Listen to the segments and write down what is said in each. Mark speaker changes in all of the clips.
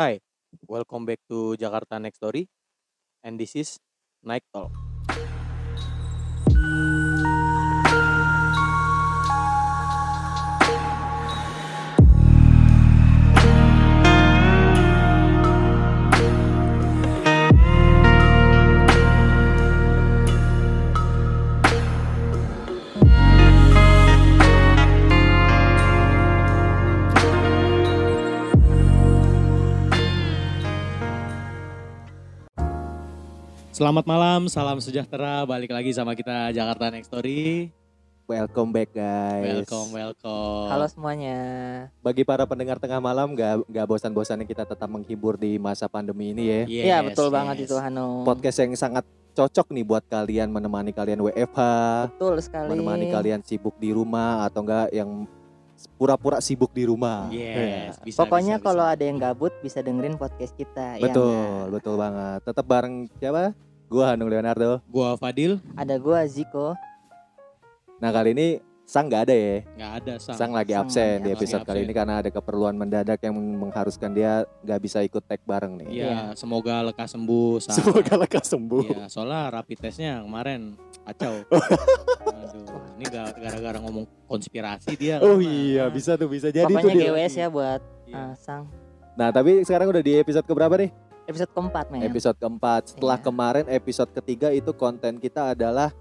Speaker 1: Hi, welcome back to Jakarta Next Story, and this is Night Talk. Selamat malam, salam sejahtera. Balik lagi sama kita Jakarta Next Story.
Speaker 2: Welcome back guys.
Speaker 1: Welcome, welcome.
Speaker 3: Halo semuanya.
Speaker 2: Bagi para pendengar tengah malam gak, gak bosan-bosannya kita tetap menghibur di masa pandemi ini ya.
Speaker 3: Iya
Speaker 1: Yes,
Speaker 3: betul banget
Speaker 1: yes.
Speaker 3: itu Hanum.
Speaker 2: Podcast yang sangat cocok nih buat kalian menemani kalian WFH,
Speaker 3: Betul sekali.
Speaker 2: menemani kalian sibuk di rumah atau enggak yang pura-pura sibuk di rumah.
Speaker 1: Yes,
Speaker 2: Ya.
Speaker 1: bisa,
Speaker 3: Pokoknya kalau ada yang gabut bisa dengerin podcast kita. ya
Speaker 2: Betul,
Speaker 3: nggak?
Speaker 2: betul banget. Tetap bareng siapa? Gua Hanung Leonardo.
Speaker 1: Gua Fadil,
Speaker 3: Ada gua Ziko.
Speaker 2: Nah kali ini Sang nggak ada ya.
Speaker 1: nggak ada sang.
Speaker 2: Sang lagi
Speaker 3: Sang
Speaker 2: absen
Speaker 3: lagi
Speaker 2: di episode
Speaker 1: absen.
Speaker 2: kali ini karena ada keperluan mendadak yang mengharuskan dia nggak bisa ikut tag bareng nih.
Speaker 1: Iya,
Speaker 3: Iya.
Speaker 1: semoga lekas sembuh. Sang.
Speaker 2: Semoga lekas sembuh.
Speaker 1: Iya, soalnya rapid testnya kemarin kacau. Aduh, ini ga- gara-gara ngomong konspirasi dia.
Speaker 2: Oh
Speaker 1: kena.
Speaker 2: iya, bisa tuh bisa jadi
Speaker 3: Pokoknya
Speaker 2: tuh dia.
Speaker 3: GWS ya buat
Speaker 1: Iya.
Speaker 3: uh, Sang.
Speaker 2: Nah, tapi sekarang udah di episode keberapa nih?
Speaker 3: Episode keempat men.
Speaker 2: Episode keempat. Setelah
Speaker 3: Iya.
Speaker 2: kemarin episode ketiga itu konten kita adalah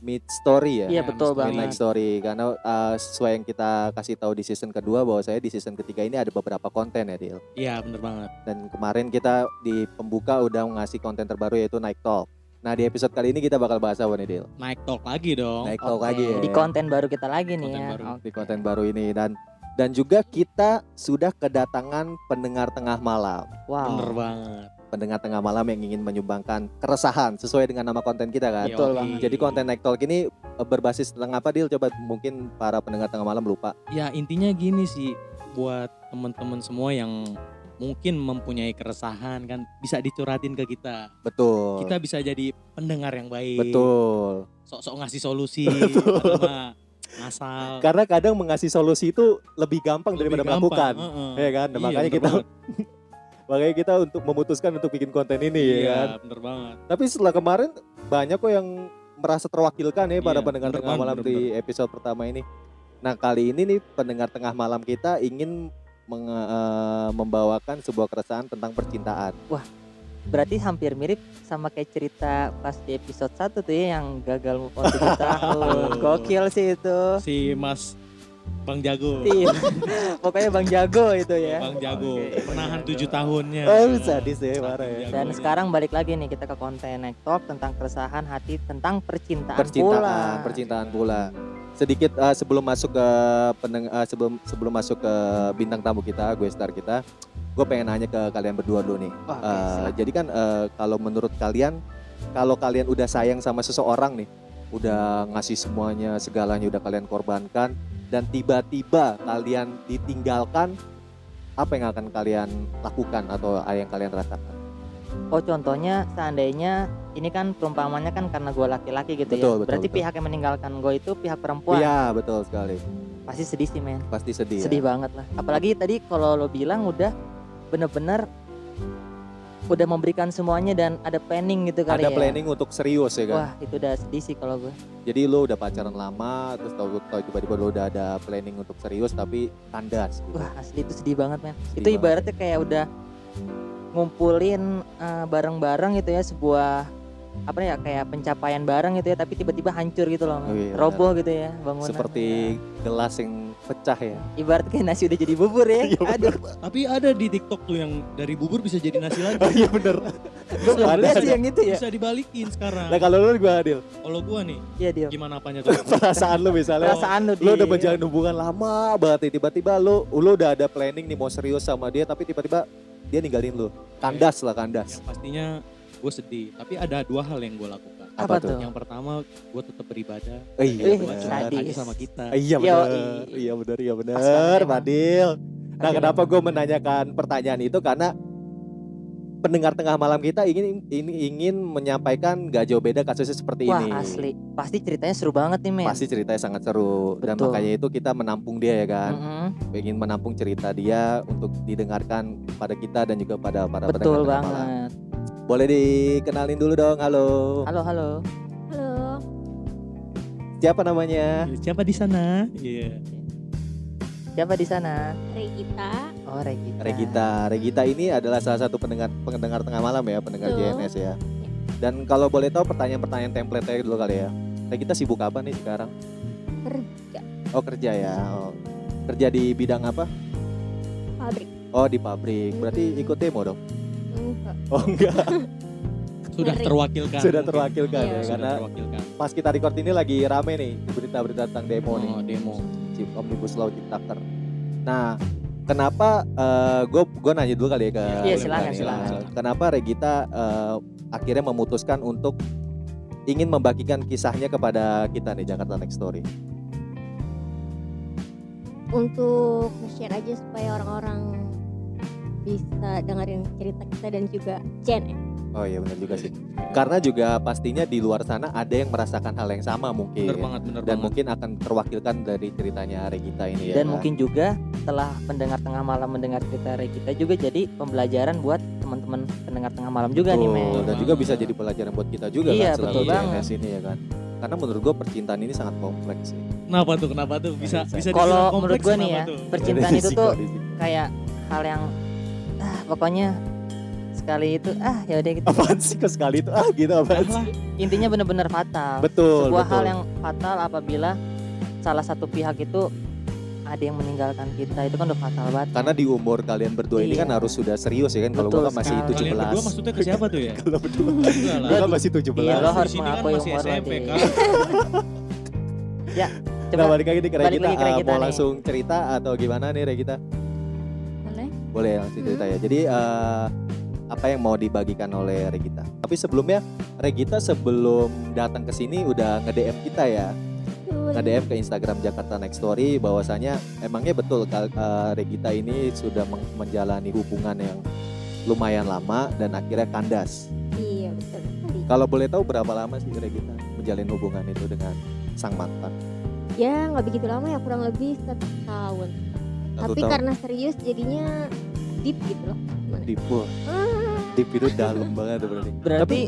Speaker 2: mid story ya.
Speaker 3: Iya
Speaker 1: Ya,
Speaker 3: betul banget.
Speaker 2: Midnight Story karena uh, sesuai yang kita kasih tahu di season kedua bahwa saya di season ketiga ini ada beberapa konten ya Dil.
Speaker 1: Iya, bener banget.
Speaker 2: Dan kemarin kita di pembuka udah ngasih konten terbaru yaitu Night Talk. Nah di episode kali ini kita bakal bahas apa nih Dil?
Speaker 1: Naik talk lagi dong.
Speaker 2: Night Talk lagi ya.
Speaker 3: Di konten baru kita lagi nih
Speaker 1: Konten
Speaker 3: ya.
Speaker 1: baru.
Speaker 3: Oke.
Speaker 2: Di konten baru ini dan dan juga kita sudah kedatangan pendengar tengah malam.
Speaker 3: Wow.
Speaker 1: Bener banget.
Speaker 2: pendengar tengah malam yang ingin menyumbangkan keresahan sesuai dengan nama konten kita kan.
Speaker 3: Betul banget.
Speaker 2: Jadi konten Night Talk ini eh, berbasis tentang apa Dil? Coba mungkin para pendengar tengah malam lupa.
Speaker 1: Ya intinya gini sih buat temen-temen semua yang mungkin mempunyai keresahan kan bisa dicuratin ke kita.
Speaker 2: Betul.
Speaker 1: Kita bisa jadi pendengar yang baik.
Speaker 2: Betul.
Speaker 1: Sok-sok ngasih solusi atau ngasal.
Speaker 2: Karena kadang mengasih solusi itu lebih gampang
Speaker 1: Lebih
Speaker 2: daripada
Speaker 1: gampang,
Speaker 2: melakukan.
Speaker 1: heeh.
Speaker 2: Ya kan? Nah,
Speaker 1: Iya,
Speaker 2: makanya kita makanya kita untuk memutuskan untuk bikin konten ini ya
Speaker 1: Iya,
Speaker 2: kan.
Speaker 1: bener banget.
Speaker 2: Tapi setelah kemarin banyak kok yang merasa terwakilkan ya para
Speaker 1: Iya,
Speaker 2: pendengar
Speaker 1: bener
Speaker 2: tengah
Speaker 1: banget,
Speaker 2: malam
Speaker 1: bener
Speaker 2: di episode pertama ini. Nah kali ini nih pendengar tengah malam kita ingin menge- eh, membawakan sebuah keresahan tentang percintaan.
Speaker 3: Berarti hampir mirip sama kayak cerita pas di episode 1 tuh ya yang gagal move on 7 tahun. Gokil sih itu.
Speaker 1: Si Mas Bang Jago.
Speaker 3: Iya. Pokoknya Bang Jago itu ya.
Speaker 1: Bang Jago
Speaker 3: Oke.
Speaker 1: menahan tujuh tahunnya.
Speaker 2: Oh, sadis ya,
Speaker 1: Saking
Speaker 2: parah ya.
Speaker 1: jagonya.
Speaker 3: Dan sekarang balik lagi nih kita ke konten Night Talk tentang keresahan hati tentang percintaan,
Speaker 2: percintaan,
Speaker 3: pula.
Speaker 2: percintaan pula. Sedikit eh, sebelum masuk ke pendeng eh, sebelum sebelum masuk ke bintang tamu kita, gue star kita, gue pengen nanya ke kalian berdua dulu nih.
Speaker 3: Oke,
Speaker 2: Eh,
Speaker 3: silakan.
Speaker 2: jadi kan eh, kalau menurut kalian, kalau kalian udah sayang sama seseorang nih, udah ngasih semuanya, segalanya udah kalian korbankan, dan tiba-tiba kalian ditinggalkan, apa yang akan kalian lakukan atau apa yang kalian rasakan?
Speaker 3: Oh contohnya seandainya ini kan perumpamannya kan karena gue laki-laki gitu
Speaker 2: Betul,
Speaker 3: ya.
Speaker 2: betul,
Speaker 3: Berarti
Speaker 2: betul.
Speaker 3: pihak yang meninggalkan gue itu pihak perempuan.
Speaker 2: Iya, betul sekali.
Speaker 3: Pasti sedih sih men.
Speaker 2: Pasti sedih. ya?
Speaker 3: Sedih banget lah. Apalagi tadi kalau lo bilang udah bener-bener udah memberikan semuanya dan ada planning gitu kali
Speaker 2: Ada
Speaker 3: ya.
Speaker 2: planning untuk serius ya kan?
Speaker 3: Wah itu udah sedih sih kalau gue.
Speaker 2: Jadi lo udah pacaran lama, terus tahu tahu tiba-tiba lo udah ada planning untuk serius tapi kandas. Gitu.
Speaker 3: Wah asli itu sedih banget men.
Speaker 2: Sedih
Speaker 3: itu
Speaker 2: banget.
Speaker 3: ibaratnya kayak udah ngumpulin eh, bareng-bareng gitu ya sebuah apa ya kayak pencapaian bareng gitu ya tapi tiba-tiba hancur gitu loh.
Speaker 2: Oh iya,
Speaker 3: roboh gitu ya bangunan
Speaker 2: Seperti gelas yang pecah ya.
Speaker 3: ibarat kayak nasi udah jadi bubur ya
Speaker 2: Iya,
Speaker 3: aduh
Speaker 1: Tapi ada di TikTok tuh yang dari bubur bisa jadi nasi lagi.
Speaker 2: Oh iya bener.
Speaker 3: gue
Speaker 2: Ada,
Speaker 3: lihat sih
Speaker 2: ada.
Speaker 3: yang itu ya
Speaker 1: Bisa dibalikin sekarang.
Speaker 2: Nah kalau lo gimana Dil?
Speaker 1: Kalau gua nih,
Speaker 3: iya dia
Speaker 1: gimana apanya tuh?
Speaker 2: Perasaan lo misalnya.
Speaker 3: perasaan lu
Speaker 2: Lo udah menjalin hubungan lama banget nih. Tiba-tiba lo, lo udah ada planning nih mau serius sama dia. Tapi tiba-tiba dia ninggalin lo. Kandas lah kandas.
Speaker 1: Yang pastinya gue sedih. Tapi ada dua hal yang gue lakukan.
Speaker 3: apa,
Speaker 2: Apa
Speaker 3: tuh
Speaker 1: Yang pertama, gue tetap beribadah.
Speaker 2: Eh, iya.
Speaker 1: Hati sama kita.
Speaker 2: Iya
Speaker 3: Yoi.
Speaker 2: bener. Iya bener. Iya
Speaker 3: banget emang.
Speaker 2: Fadil. Nah kenapa gue menanyakan pertanyaan itu karena pendengar tengah malam kita ingin ini ingin menyampaikan gak jauh beda kasusnya seperti
Speaker 3: Wah
Speaker 2: ini.
Speaker 3: asli, pasti ceritanya seru banget nih men.
Speaker 2: Pasti ceritanya sangat seru dan
Speaker 3: Betul.
Speaker 2: makanya itu kita menampung dia ya kan.
Speaker 3: Mm-mm.
Speaker 2: Ingin menampung cerita dia untuk didengarkan pada kita dan juga pada para
Speaker 3: Betul
Speaker 2: pendengar tengah malam. Boleh dikenalin dulu dong. Halo.
Speaker 3: Halo halo.
Speaker 4: Halo.
Speaker 2: Siapa namanya?
Speaker 1: Siapa di sana? Iya.
Speaker 3: Siapa di sana?
Speaker 4: Regita.
Speaker 3: Oh Regita.
Speaker 2: Regita. Regita ini adalah salah satu pendengar pendengar tengah malam ya, pendengar
Speaker 4: Betul.
Speaker 2: JNS ya. Dan kalau boleh tahu pertanyaan-pertanyaan template dulu kali ya. Regita sibuk apa nih sekarang?
Speaker 4: Kerja.
Speaker 2: Oh kerja ya. Oh. Kerja di bidang apa?
Speaker 4: Pabrik.
Speaker 2: Oh di pabrik. Berarti ikut demo dong?
Speaker 4: Enggak.
Speaker 2: Oh enggak.
Speaker 1: Sudah terwakilkan.
Speaker 2: Sudah terwakilkan
Speaker 4: Iya.
Speaker 2: ya
Speaker 1: Sudah
Speaker 2: karena
Speaker 1: terwakilkan.
Speaker 2: pas kita record ini lagi rame nih berita-berita tentang demo nih.
Speaker 1: Oh, demo.
Speaker 2: Chip Omnibus Law Ciptaker. Nah, kenapa gue gue nanya dulu kali ya ke
Speaker 1: Iya,
Speaker 3: silakan,
Speaker 2: nih.
Speaker 3: silakan.
Speaker 2: Eh, Kenapa Regita eh, akhirnya memutuskan untuk ingin membagikan kisahnya kepada kita nih Jakarta Next Story.
Speaker 4: Untuk share aja supaya orang-orang bisa dengerin cerita kita dan juga Jen ya.
Speaker 2: Oh iya benar juga sih. Karena juga pastinya di luar sana ada yang merasakan hal yang sama mungkin.
Speaker 1: Bener banget, bener
Speaker 2: Dan
Speaker 1: banget.
Speaker 2: mungkin akan terwakilkan dari ceritanya Regita ini ya.
Speaker 3: Dan
Speaker 2: kan?
Speaker 3: mungkin juga setelah pendengar tengah malam mendengar cerita Regita juga jadi pembelajaran buat teman-teman pendengar tengah malam juga nih
Speaker 2: Betul,
Speaker 3: men.
Speaker 2: dan juga bisa jadi pelajaran buat kita juga
Speaker 3: Iya,
Speaker 2: kan selama
Speaker 3: betul
Speaker 2: di
Speaker 3: banget.
Speaker 2: JNS ini ya kan. Karena menurut gue percintaan ini sangat kompleks sih.
Speaker 1: Kenapa tuh? Kenapa tuh? Bisa
Speaker 2: Bisa.
Speaker 1: bisa
Speaker 3: Kalau menurut gua nih ya,
Speaker 1: tuh?
Speaker 3: percintaan itu tuh
Speaker 2: sini.
Speaker 3: kayak hal yang ah pokoknya sekali itu ah ya udah gitu.
Speaker 2: Apaan sih kok sekali itu? Ah gitu apaan sih?
Speaker 3: Intinya benar-benar fatal.
Speaker 2: Betul,
Speaker 3: Sebuah
Speaker 2: betul.
Speaker 3: hal yang fatal apabila salah satu pihak itu ada yang meninggalkan kita itu kan udah fatal banget.
Speaker 2: Karena di umur kalian berdua ini
Speaker 3: Iya.
Speaker 2: kan harus sudah serius ya kan. Kalau
Speaker 3: Betul
Speaker 2: gua kan masih tujuh
Speaker 1: Kalian berdua
Speaker 2: belas.
Speaker 1: maksudnya ke siapa tuh ya?
Speaker 2: Kalau berdua,
Speaker 1: Enggak lah.
Speaker 2: gua kan masih tujuh
Speaker 3: Iya,
Speaker 2: belas.
Speaker 3: lo
Speaker 1: Di
Speaker 3: harus
Speaker 1: sini kan
Speaker 3: mengakui
Speaker 1: masih
Speaker 3: umur lo,
Speaker 1: SMP
Speaker 3: Di.
Speaker 1: kan.
Speaker 3: Coba
Speaker 2: Nah balik lagi nih
Speaker 3: balik
Speaker 2: Regita,
Speaker 3: lagi ke
Speaker 2: Ah, mau
Speaker 3: nih.
Speaker 2: langsung cerita atau gimana nih Regita?
Speaker 4: Boleh?
Speaker 2: Langsung cerita ya. Jadi eh, apa yang mau dibagikan oleh Regita? Tapi sebelumnya Regita sebelum datang ke sini udah nge-DM kita ya. nge-DM ke Instagram Jakarta Next Story bahwasanya emangnya betul eh, Regita ini sudah menjalani hubungan yang lumayan lama dan akhirnya kandas.
Speaker 4: Iya betul.
Speaker 2: Kalau boleh tahu berapa lama sih Regita menjalin hubungan itu dengan sang mantan?
Speaker 4: Ya nggak begitu lama ya kurang lebih satu Tapi
Speaker 2: tahun.
Speaker 4: karena serius jadinya deep gitu loh. Gimana?
Speaker 2: Deep, wah,
Speaker 4: Ah,
Speaker 2: deep itu dalam banget tuh berarti.
Speaker 3: berarti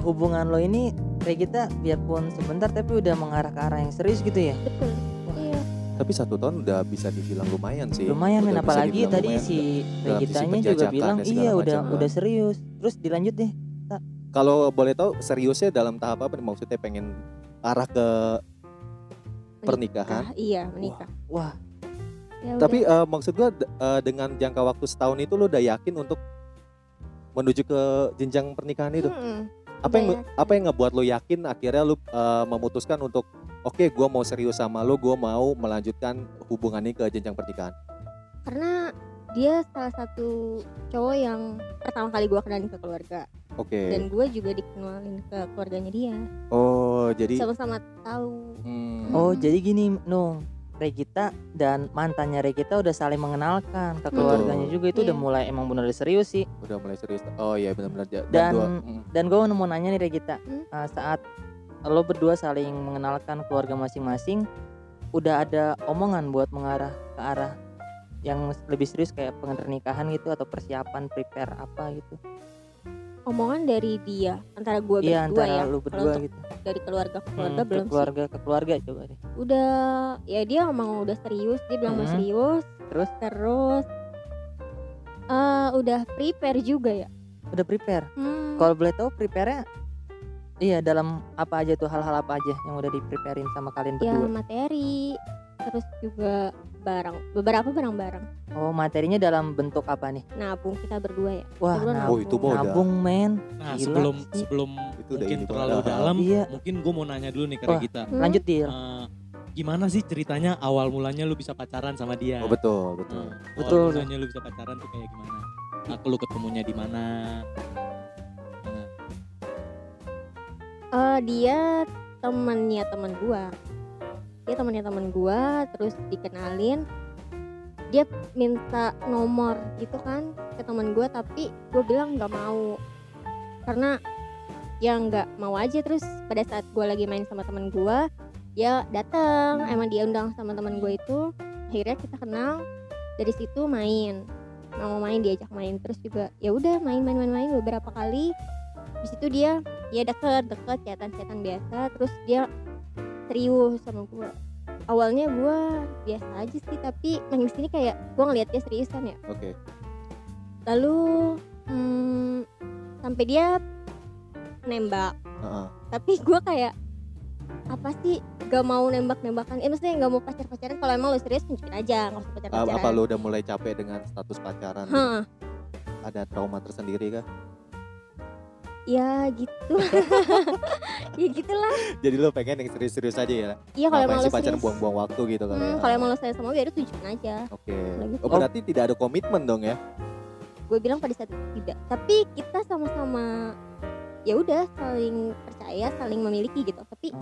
Speaker 3: hubungan lo ini Regita biarpun sebentar tapi udah mengarah ke arah yang serius gitu ya.
Speaker 4: betul.
Speaker 3: Wah.
Speaker 4: Iya.
Speaker 2: Tapi satu tahun udah bisa dibilang lumayan sih.
Speaker 3: Lumayan men apalagi tadi
Speaker 2: lumayan.
Speaker 3: si Regitanya juga bilang
Speaker 2: segala
Speaker 3: iya udah
Speaker 2: macam,
Speaker 3: udah serius. Terus dilanjut deh.
Speaker 2: Kalau boleh tahu seriusnya dalam tahap apa nih? Maksudnya pengen arah ke pernikahan?
Speaker 4: Menikah, Iya menikah.
Speaker 3: Wah,
Speaker 4: Ya
Speaker 2: Tapi
Speaker 4: udah.
Speaker 2: eh, maksud gua d- eh, dengan jangka waktu setahun itu lo udah yakin untuk menuju ke jenjang pernikahan itu? Apa yang
Speaker 4: udah
Speaker 2: apa yang ngebuat lo yakin akhirnya lo eh, memutuskan untuk oke gua mau serius sama lo, gua mau melanjutkan hubungan ini ke jenjang pernikahan?
Speaker 4: Karena dia salah satu cowok yang pertama kali gua kenalin ke keluarga
Speaker 2: Oke.
Speaker 4: dan gue juga dikenalin ke keluarganya dia.
Speaker 2: Oh, jadi
Speaker 4: Sama-sama tahu.
Speaker 2: hmm,
Speaker 3: oh jadi gini Nung. Regita dan mantannya Regita udah saling mengenalkan ke keluarganya juga itu udah
Speaker 4: Iya.
Speaker 3: mulai emang benar serius sih.
Speaker 2: udah mulai serius. Oh iya benar-benar
Speaker 3: Dan-
Speaker 2: dua- hmm.
Speaker 3: Dan gue mau nanya nih Regita,
Speaker 4: Hmm?
Speaker 3: uh, saat lo berdua saling mengenalkan keluarga masing-masing, udah ada omongan buat mengarah ke arah yang lebih serius kayak pernikahan gitu atau persiapan prepare apa gitu?
Speaker 4: Omongan dari dia antara gue
Speaker 3: Iya
Speaker 4: berdua
Speaker 3: antara
Speaker 4: ya.
Speaker 3: lu berdua gitu.
Speaker 4: dari keluarga ke
Speaker 3: Hmm,
Speaker 4: keluarga
Speaker 3: ke
Speaker 4: belum sih.
Speaker 3: keluarga ke keluarga coba deh.
Speaker 4: Udah ya dia ngomong udah serius, dia bilang mau
Speaker 3: Hmm.
Speaker 4: serius.
Speaker 3: Terus?
Speaker 4: Terus eh udah prepare juga ya.
Speaker 3: Udah prepare.
Speaker 4: Hmm.
Speaker 3: Kalau boleh tahu prepare-nya Iya dalam apa aja tuh hal-hal apa aja yang udah di preparein sama kalian
Speaker 4: ya
Speaker 3: berdua?
Speaker 4: materi, terus juga barang, beberapa barang-barang.
Speaker 3: Oh materinya dalam bentuk apa nih?
Speaker 4: Nabung kita berdua ya.
Speaker 3: Wah
Speaker 4: Kita berdua
Speaker 3: nab-
Speaker 2: Oh, itu udah.
Speaker 3: nabung men.
Speaker 1: Nah
Speaker 3: Gila
Speaker 1: sebelum sebelum
Speaker 2: Itu udah
Speaker 1: mungkin
Speaker 2: ini
Speaker 1: terlalu dalam,
Speaker 3: Iya.
Speaker 1: mungkin gue mau nanya dulu nih ke
Speaker 3: Wah.
Speaker 1: Regita.
Speaker 4: Hmm.
Speaker 3: Lanjut deal.
Speaker 1: Eh, gimana sih ceritanya awal mulanya lu bisa pacaran sama dia?
Speaker 2: Oh betul, betul.
Speaker 1: Nah,
Speaker 3: Betul.
Speaker 1: Awal mulanya lu bisa pacaran tuh kayak gimana? Aku lu ketemunya di mana?
Speaker 4: Eh dia temennya teman gua. Dia temennya teman gua, terus dikenalin. dia minta nomor gitu kan ke teman gue tapi gue bilang nggak mau. Karena ya nggak mau aja. Terus pada saat gue lagi main sama teman gue dia datang emang dia undang sama teman gue itu. Akhirnya kita kenal. Dari situ main. Mau main diajak main. Terus juga ya udah main main main main beberapa kali. Di situ dia ya deket deket chatan chatan biasa. Terus dia serius sama gue awalnya gue biasa aja sih tapi makin sini kayak gue ngeliat dia seriusan ya
Speaker 2: Oke.
Speaker 4: lalu hmm, sampai dia nembak
Speaker 2: Heeh.
Speaker 4: tapi gue kayak apa sih gak mau nembak-nembakan eh maksudnya gak mau pacar-pacaran kalau emang lo serius tunjukin aja gak usah
Speaker 2: Ah,
Speaker 4: pacar-pacaran
Speaker 2: apa lu udah mulai capek dengan status pacaran?
Speaker 4: Hah,
Speaker 2: Ada trauma tersendiri kah?
Speaker 4: Ya gitu. Ya gitulah.
Speaker 2: Jadi lu pengen yang serius-serius aja ya?
Speaker 4: iya kalau emang lo
Speaker 2: pacaran
Speaker 4: serius?
Speaker 2: buang-buang waktu gitu ya?
Speaker 4: hmm, kalau emang lo sayang sama gue ya udah tunjukin aja.
Speaker 2: Oke.
Speaker 4: Lagi-
Speaker 2: Oh, berarti tidak ada komitmen dong ya?
Speaker 4: gue bilang pada saat itu tidak. Tapi kita sama-sama ya udah saling percaya saling memiliki gitu. Tapi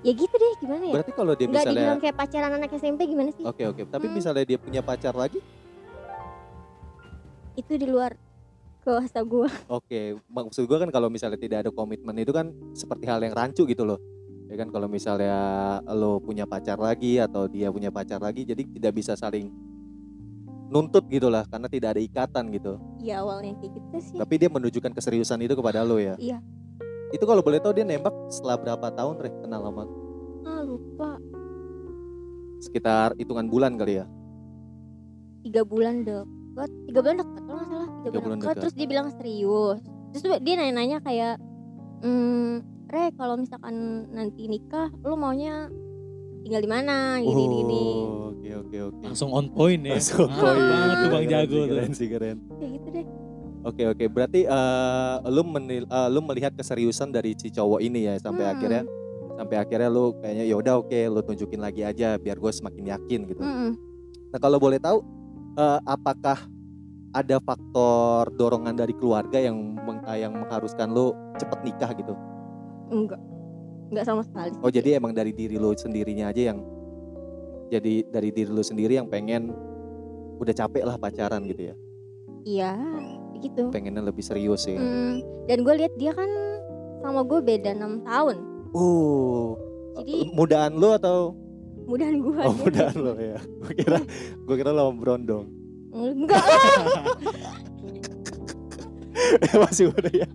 Speaker 4: ya gitu deh gimana ya?
Speaker 2: Berarti kalau dia
Speaker 4: nggak
Speaker 2: misalnya
Speaker 4: dibilang kayak pacaran anak SMP gimana sih?
Speaker 2: Oke oke, tapi
Speaker 4: Hmm.
Speaker 2: misalnya dia punya pacar lagi,
Speaker 4: itu di luar kuasa gue
Speaker 2: oke. Maksud gua kan kalau misalnya tidak ada komitmen itu kan seperti hal yang rancu gitu loh. Ya kan kalau misalnya lo punya pacar lagi atau dia punya pacar lagi, jadi tidak bisa saling nuntut gitu lah karena tidak ada ikatan gitu.
Speaker 4: ya awalnya kayak gitu sih
Speaker 2: Tapi dia menunjukkan keseriusan itu kepada lo ya.
Speaker 4: Iya.
Speaker 2: Itu kalau boleh tahu dia nembak setelah berapa tahun Reh kenal lama?
Speaker 4: ah lupa
Speaker 2: Sekitar hitungan bulan kali ya.
Speaker 4: tiga bulan deket tiga bulan deket kalau nggak salah tiga, bulan, deket. terus dia bilang serius terus dia nanya-nanya kayak hmm Re kalau misalkan nanti nikah lu maunya tinggal di mana gini gini gini
Speaker 2: Oh, Oke oke oke.
Speaker 1: Langsung on point ya.
Speaker 2: Langsung
Speaker 1: Mantap
Speaker 2: poin.
Speaker 1: banget tuh Bang Jago tuh.
Speaker 2: Keren sih keren.
Speaker 4: kayak gitu deh
Speaker 2: Oke oke. Berarti eh lu menil, eh, lu melihat keseriusan dari si cowok ini ya sampai
Speaker 4: Hmm.
Speaker 2: akhirnya sampai akhirnya lu kayaknya ya udah oke lu tunjukin lagi aja biar gue semakin yakin gitu.
Speaker 4: Mm-mm.
Speaker 2: Nah kalau boleh tahu eh, apakah ada faktor dorongan dari keluarga yang meng- yang mengharuskan lu cepet nikah gitu?
Speaker 4: enggak enggak sama sekali
Speaker 2: Oh jadi emang dari diri lu sendirinya aja yang jadi dari diri lu sendiri yang pengen udah capek lah pacaran gitu ya?
Speaker 4: iya gitu
Speaker 2: Pengennya lebih serius ya?
Speaker 4: Hmm, dan gue lihat dia kan sama gue beda enam tahun
Speaker 2: Uh,
Speaker 4: Jadi-
Speaker 2: mudaan lu atau
Speaker 4: mudahan gue
Speaker 2: oh mudaan lu ya? Gue kira gue kira lo berondong.
Speaker 4: Enggak lah
Speaker 2: Masih muda ya.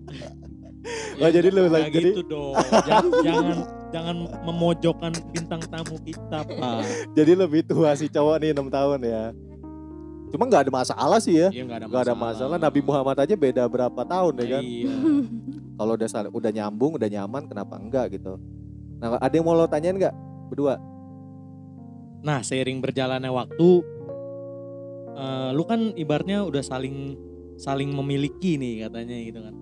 Speaker 2: Oh, jadi lu lagi- jadi-
Speaker 1: gitu dong. jangan, jangan jangan memojokkan bintang tamu kita, Pak.
Speaker 2: Jadi lebih tua si cowok nih 6 tahun ya. Cuma nggak ada masalah sih ya.
Speaker 1: Iya nggak ada
Speaker 2: masalah. Nabi Muhammad aja beda berapa tahun ya kan?
Speaker 1: Iya.
Speaker 2: Kalau udah udah nyambung, udah nyaman, kenapa enggak gitu? Nah, ada yang mau lo tanyain nggak berdua?
Speaker 1: Nah, seiring berjalannya waktu, eh, lu kan ibaratnya udah saling saling memiliki nih katanya gitu kan.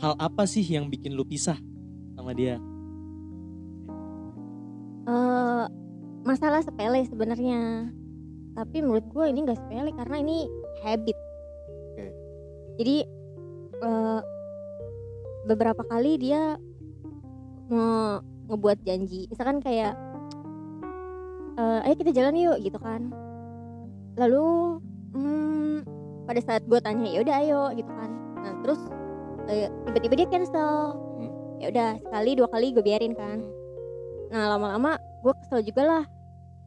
Speaker 1: Hal apa sih yang bikin lu pisah sama dia?
Speaker 4: Eh, masalah sepele sebenarnya tapi menurut gue ini nggak sepele karena ini habit
Speaker 2: Oke.
Speaker 4: jadi eh, beberapa kali dia mau ngebuat janji misalkan kayak eh, ayo kita jalan yuk gitu kan lalu hmm, pada saat gue tanya ya udah ayo gitu kan. Nah terus eh, tiba-tiba dia cancel.
Speaker 2: Hmm.
Speaker 4: ya udah sekali dua kali gue biarin kan. Nah lama-lama gue kesel juga lah.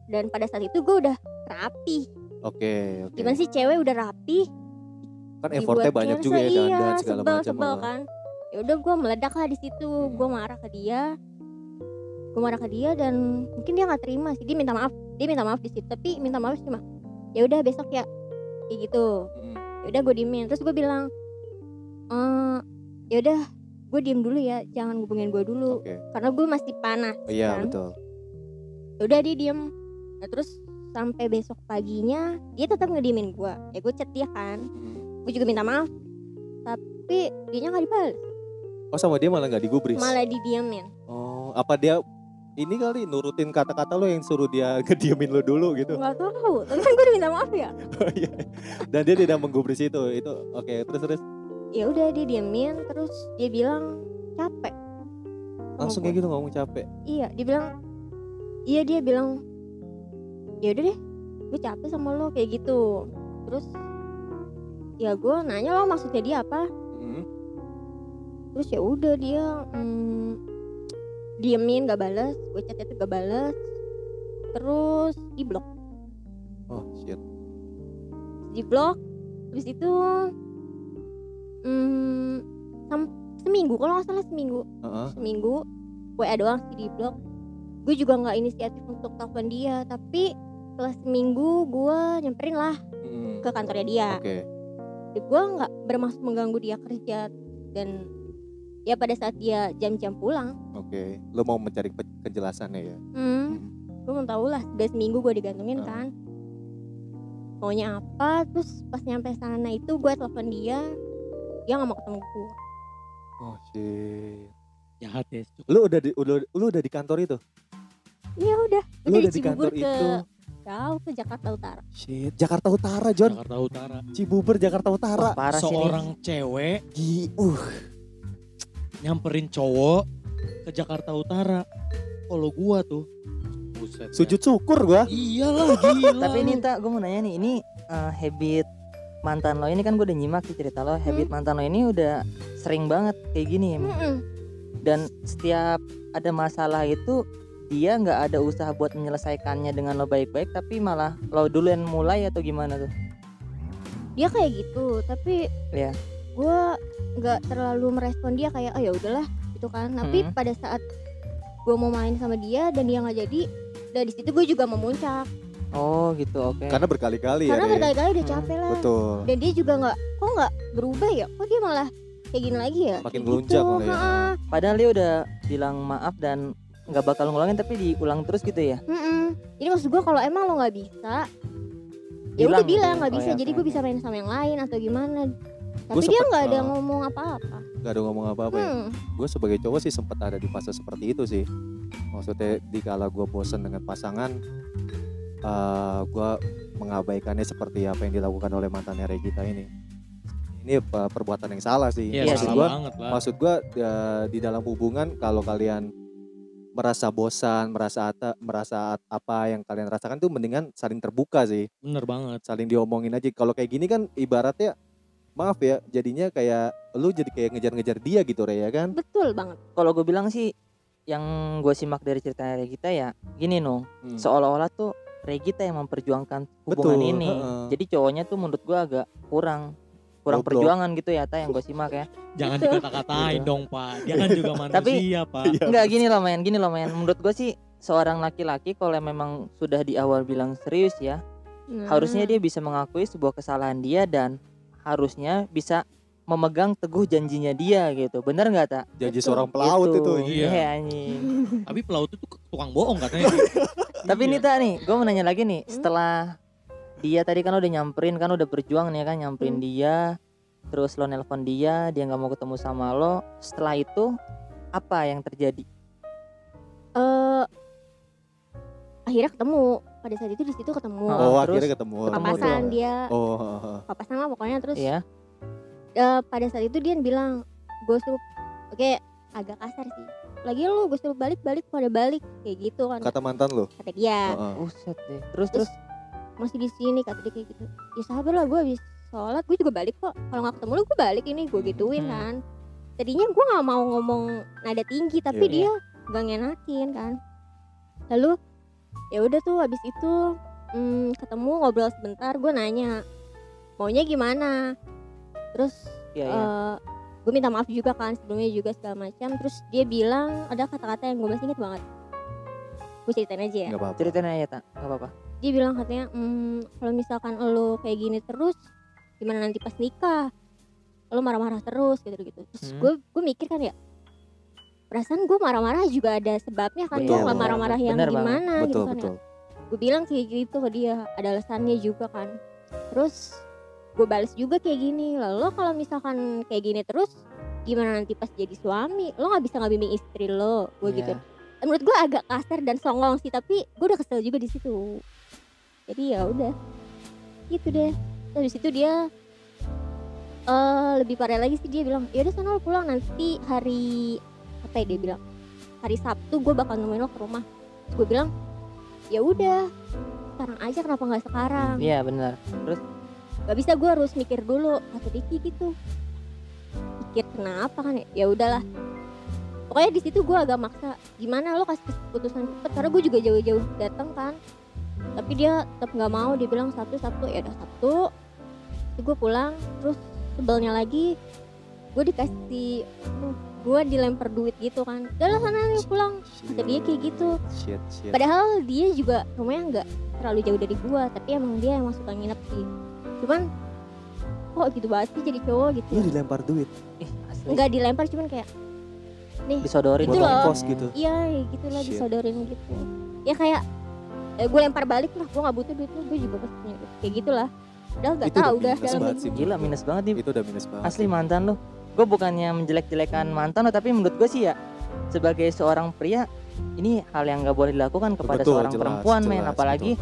Speaker 4: Dan pada saat itu gue udah rapi.
Speaker 2: Oke, oke.
Speaker 4: Gimana sih cewek udah rapi?
Speaker 2: Kan effortnya banyak juga ya
Speaker 4: iya,
Speaker 2: dandan segala
Speaker 4: sebel,
Speaker 2: macam.
Speaker 4: sebel
Speaker 2: lah.
Speaker 4: kan. Ya udah gue meledak lah di situ.
Speaker 2: Hmm.
Speaker 4: gue marah ke dia. Gue marah ke dia dan mungkin dia nggak terima sih. Dia minta maaf. Dia minta maaf di situ tapi minta maaf cuma ya udah besok ya kayak gitu.
Speaker 2: Mm.
Speaker 4: ya udah gue diemin. Terus gue bilang eh ya udah gue diem dulu ya. Jangan hubungin gue dulu.
Speaker 2: Oke.
Speaker 4: karena gue masih panas
Speaker 2: Oh, Iya
Speaker 4: kan.
Speaker 2: betul.
Speaker 4: Udah dia diem. Nah terus sampai besok paginya dia tetap ngediemin gue ya gue chat dia kan. Gue juga minta maaf. Tapi dia nggak dibalas
Speaker 2: Oh sama dia malah nggak digubris.
Speaker 4: malah didiemin.
Speaker 2: Oh, apa dia ini kali nurutin kata-kata lo yang suruh dia ngediemin lo dulu gitu.
Speaker 4: nggak tahu tapi kan gue udah minta maaf ya
Speaker 2: Oh, iya. Dan dia tidak menggubris itu. Itu oke, terus terus
Speaker 4: ya udah dia diemin terus dia bilang capek
Speaker 2: langsung kayak gitu ngomong capek.
Speaker 4: iya dia bilang iya dia bilang ya udah deh gue capek sama lo kayak gitu terus ya gue nanya lo maksudnya dia apa
Speaker 2: Hmm.
Speaker 4: terus ya udah dia mm, diemin gak balas gue chat itu gak balas terus di blok
Speaker 2: Oh shit.
Speaker 4: di blok habis itu mm, sam- seminggu kalau nggak salah seminggu
Speaker 2: Heeh.
Speaker 4: seminggu WA doang sih di blok gue juga nggak inisiatif untuk telepon dia tapi setelah seminggu gue nyamperin lah
Speaker 2: Hmm.
Speaker 4: ke kantornya dia
Speaker 2: Oke.
Speaker 4: gue nggak bermaksud mengganggu dia kerja dan ya pada saat dia jam-jam pulang
Speaker 2: Oke. Lo mau mencari kejelasannya ya?
Speaker 4: hmm,
Speaker 2: Hmm.
Speaker 4: gue mau tahu lah udah seminggu gue digantungin
Speaker 2: Ah.
Speaker 4: kan maunya apa terus pas nyampe sana itu gue telepon dia dia nggak mau ketemu gue
Speaker 2: Oh shit.
Speaker 1: Jahat ya.
Speaker 2: Lu udah di udah lu udah di kantor itu?
Speaker 4: ya udah
Speaker 2: Lu udah
Speaker 4: dari
Speaker 2: di kantor
Speaker 4: Cibubur ke
Speaker 2: itu?
Speaker 4: jauh ke Jakarta Utara
Speaker 2: Shit. Jakarta Utara, John.
Speaker 1: Jakarta Utara.
Speaker 2: Cibubur Jakarta Utara.
Speaker 3: Wah, parah.
Speaker 1: Seorang cewek
Speaker 2: Gi, uh.
Speaker 1: Nyamperin cowok ke Jakarta Utara. Kalau gua tuh buset.
Speaker 2: Sujud syukur gua.
Speaker 1: Iyalah gila.
Speaker 3: Tapi ini tak, gue mau nanya nih, ini eh, habit mantan lo ini kan gue udah nyimak sih cerita lo. Habit mantan lo ini udah sering banget kayak gini.
Speaker 4: Mm-mm.
Speaker 3: Dan setiap ada masalah itu dia nggak ada usaha buat menyelesaikannya dengan lo baik-baik, tapi malah lo dulu yang mulai atau gimana tuh?
Speaker 4: dia kayak gitu tapi
Speaker 3: Iya.
Speaker 4: Gue nggak terlalu merespon dia kayak oh ya udahlah gitu kan tapi
Speaker 3: Hmm.
Speaker 4: pada saat gue mau main sama dia dan dia nggak jadi dari situ gue juga memuncak
Speaker 3: Oh gitu, oke.
Speaker 2: Karena berkali-kali ya.
Speaker 4: karena
Speaker 2: Re.
Speaker 4: berkali-kali udah
Speaker 3: Hmm,
Speaker 4: capek lah
Speaker 2: Betul.
Speaker 4: dan dia juga nggak kok nggak berubah ya kok dia malah kayak gini lagi ya
Speaker 2: Makin
Speaker 4: Kayak
Speaker 2: ngelunjak
Speaker 4: gitu,
Speaker 2: ya.
Speaker 3: Padahal dia udah bilang maaf dan nggak bakal ngulangin tapi diulang terus gitu ya.
Speaker 4: Mm-mm. jadi maksud gue kalau emang lo nggak bisa ya udah
Speaker 3: gitu
Speaker 4: bilang
Speaker 3: ya?
Speaker 4: nggak
Speaker 3: Oh,
Speaker 4: bisa
Speaker 3: ya,
Speaker 4: jadi
Speaker 3: oke,
Speaker 4: gue bisa main sama yang lain atau gimana tapi
Speaker 2: Gua
Speaker 4: dia nggak ada
Speaker 2: uh,
Speaker 4: ngomong apa-apa
Speaker 2: Gak ada ngomong apa-apa ya.
Speaker 4: hmm.
Speaker 2: Gue sebagai cowok sih sempat ada di fase seperti itu sih. Maksudnya di kala gue bosen dengan pasangan, eh gue mengabaikannya seperti apa yang dilakukan oleh mantannya Regita ini. Ini perbuatan yang salah sih.
Speaker 1: Iya,
Speaker 3: Iya
Speaker 2: maksud
Speaker 1: salah
Speaker 2: gue,
Speaker 1: banget lah.
Speaker 2: maksud gue di dalam hubungan kalau kalian merasa bosan, merasa ata, merasa at- apa yang kalian rasakan tuh mendingan saling terbuka sih,
Speaker 1: Bener banget.
Speaker 2: saling diomongin aja. Kalau kayak gini kan ibaratnya maaf ya, jadinya kayak lu jadi kayak ngejar-ngejar dia gitu Re ya kan?
Speaker 4: betul banget
Speaker 3: Kalau gue bilang sih yang gue simak dari ceritanya Regita ya gini nung
Speaker 2: Hmm.
Speaker 3: seolah-olah tuh Regita yang memperjuangkan hubungan
Speaker 2: Betul,
Speaker 3: ini
Speaker 2: heeh.
Speaker 3: jadi cowoknya tuh menurut gue agak kurang kurang
Speaker 2: Goblok.
Speaker 3: perjuangan gitu ya ta yang gue simak ya
Speaker 1: Jangan
Speaker 4: Gitu.
Speaker 1: dikata-katain
Speaker 3: Gitu.
Speaker 1: dong pak. Dia kan juga
Speaker 3: Tapi-
Speaker 1: manusia pak.
Speaker 2: Iya.
Speaker 3: Enggak gini loh men gini loh men menurut gue sih seorang laki-laki kalau memang sudah di awal bilang serius ya
Speaker 4: Nah,
Speaker 3: harusnya dia bisa mengakui sebuah kesalahan dia dan harusnya bisa memegang teguh janjinya dia gitu bener nggak tak
Speaker 2: Janji
Speaker 4: Betul.
Speaker 2: seorang pelaut
Speaker 3: Gitu.
Speaker 2: itu.
Speaker 1: Iya.
Speaker 3: Iya, anjing.
Speaker 1: Tapi pelaut itu tukang bohong katanya.
Speaker 3: Tapi
Speaker 1: Iya.
Speaker 3: nih tak nih, gue mau nanya lagi nih. Setelah dia tadi kan udah nyamperin kan udah berjuang nih kan nyamperin
Speaker 4: Hmm.
Speaker 3: dia, terus lo nelpon dia, dia nggak mau ketemu sama lo. Setelah itu apa yang terjadi?
Speaker 4: eh akhirnya ketemu pada saat itu di situ ketemu
Speaker 3: Oh,
Speaker 2: Oh,
Speaker 3: terus
Speaker 2: akhirnya ketemu.
Speaker 3: ketemu
Speaker 4: papasan dia
Speaker 2: Oh,
Speaker 4: papasan lah pokoknya terus
Speaker 3: Iya.
Speaker 4: eh, pada saat itu dia bilang gue suruh oke agak kasar sih lagi lu gue suruh balik balik pada balik kayak gitu kan
Speaker 2: kata mantan lo.
Speaker 4: kata dia
Speaker 2: Heeh.
Speaker 3: Buset deh. Terus
Speaker 4: Terus
Speaker 3: terus
Speaker 4: masih di sini kata dia kayak gitu ya sabar lah gue habis sholat gue juga balik kok kalau nggak ketemu lu gue balik ini gue gituin
Speaker 3: Hmm.
Speaker 4: kan tadinya gue nggak mau ngomong nada tinggi tapi
Speaker 2: Iya.
Speaker 4: dia gak ngenakin kan lalu ya udah tuh habis itu hmm, ketemu ngobrol sebentar gue nanya maunya gimana terus
Speaker 3: ya ya.
Speaker 4: gue minta maaf juga kan sebelumnya juga segala macam terus dia bilang ada kata-kata yang gue masih inget banget gue ceritain aja ya
Speaker 2: Enggak apa-apa.
Speaker 3: Ceritain aja tak, nggak apa-apa.
Speaker 4: dia bilang katanya "Hmm, kalau misalkan lo kayak gini terus gimana nanti pas nikah lo marah-marah terus gitu gitu terus
Speaker 3: Hmm.
Speaker 4: gue gue mikir kan ya perasaan gue marah-marah juga ada sebabnya kan gue
Speaker 2: Betul.
Speaker 4: nggak marah-marah yang
Speaker 3: Bener banget.
Speaker 4: gimana gitu
Speaker 2: Betul,
Speaker 4: kan ya
Speaker 2: betul.
Speaker 4: gue bilang kayak gitu ke dia ada alasannya juga kan terus gue balas juga kayak gini lalu lo kalau misalkan kayak gini terus gimana nanti pas jadi suami lo nggak bisa ngebimbing istri lo gue gitu
Speaker 3: Iya.
Speaker 4: menurut gue agak kasar dan songong sih tapi gue udah kesel juga di situ jadi ya udah gitu deh terus di situ dia eh lebih parah lagi sih dia bilang ya udah sana lo pulang nanti hari ya dia bilang hari Sabtu gue bakal nemuin lo ke rumah. Terus gue bilang ya udah sekarang aja kenapa nggak sekarang?
Speaker 3: Iya benar. Terus?
Speaker 4: Gak bisa gue harus mikir dulu kata Diki gitu. Mikir kenapa kan ya? Ya udahlah. Pokoknya di situ gue agak maksa gimana lo kasih keputusan cepet? Karena gue juga jauh-jauh datang kan. Tapi dia tetap nggak mau dia bilang satu satu ya udah satu gue pulang terus sebelnya lagi gue dikasih gue dilempar duit gitu kan udah lah sana nih pulang kata dia kayak gitu
Speaker 2: Shit, shit.
Speaker 4: padahal dia juga rumahnya nggak terlalu jauh dari gua tapi emang dia emang suka nginep sih cuman kok gitu banget sih jadi cowok gitu
Speaker 2: Lu dilempar duit
Speaker 3: asli
Speaker 4: nggak dilempar cuman kayak
Speaker 3: disodorin
Speaker 4: Itu
Speaker 2: buat
Speaker 4: loh.
Speaker 2: gitu.
Speaker 4: iya ya gitu lah
Speaker 2: Shit.
Speaker 4: disodorin gitu ya kayak eh, gue lempar balik lah gue nggak butuh duit lu gue juga pasti punya duit kayak gitulah udah nggak tahu
Speaker 2: udah
Speaker 4: dalam
Speaker 2: banget
Speaker 4: hidup.
Speaker 2: sih.
Speaker 3: Gila minus banget nih.
Speaker 2: Itu udah minus banget.
Speaker 3: Asli mantan lu. Gue bukannya menjelek-jelekan mantan lo tapi menurut gue sih ya sebagai seorang pria ini hal yang nggak boleh dilakukan kepada
Speaker 2: Betul,
Speaker 3: seorang
Speaker 2: jelas,
Speaker 3: perempuan men
Speaker 2: jelas,
Speaker 3: apalagi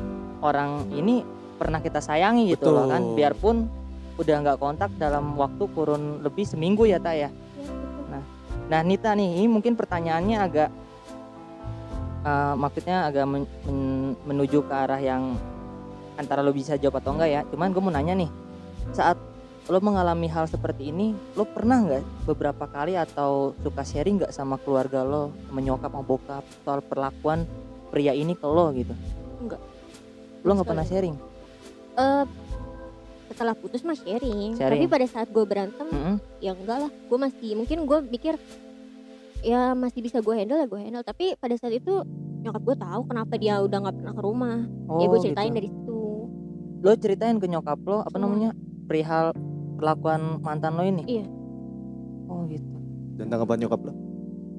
Speaker 3: orang ini pernah kita sayangi gitu loh kan
Speaker 2: Betul.
Speaker 3: biarpun udah nggak kontak dalam waktu kurun lebih seminggu ya tak ya
Speaker 4: betul.
Speaker 3: Nah Nita nih, ini mungkin pertanyaannya agak eh, maksudnya agak men- men- menuju ke arah yang antara lo bisa jawab atau enggak ya. Cuman gue mau nanya nih, saat lo mengalami hal seperti ini, lo pernah nggak beberapa kali atau suka sharing nggak sama keluarga lo, menyokap sama bokap soal perlakuan pria ini ke lo gitu?
Speaker 4: Enggak.
Speaker 3: Lo nggak pernah sharing?
Speaker 4: Eh, setelah putus mah sharing.
Speaker 3: Sharing.
Speaker 4: tapi pada saat gue berantem
Speaker 3: Mm-mm.
Speaker 4: ya enggak lah gue masih mungkin gue pikir ya masih bisa gue handle ya gue handle tapi pada saat itu nyokap gue tahu kenapa dia udah nggak pernah ke rumah
Speaker 3: Oh,
Speaker 4: ya gue ceritain
Speaker 3: gitu.
Speaker 4: dari situ
Speaker 3: Lo ceritain ke nyokap lo apa
Speaker 4: Semua.
Speaker 3: namanya perihal perlakuan mantan lo ini?
Speaker 4: Iya.
Speaker 3: Oh gitu.
Speaker 2: Dan tanggapan nyokap lo?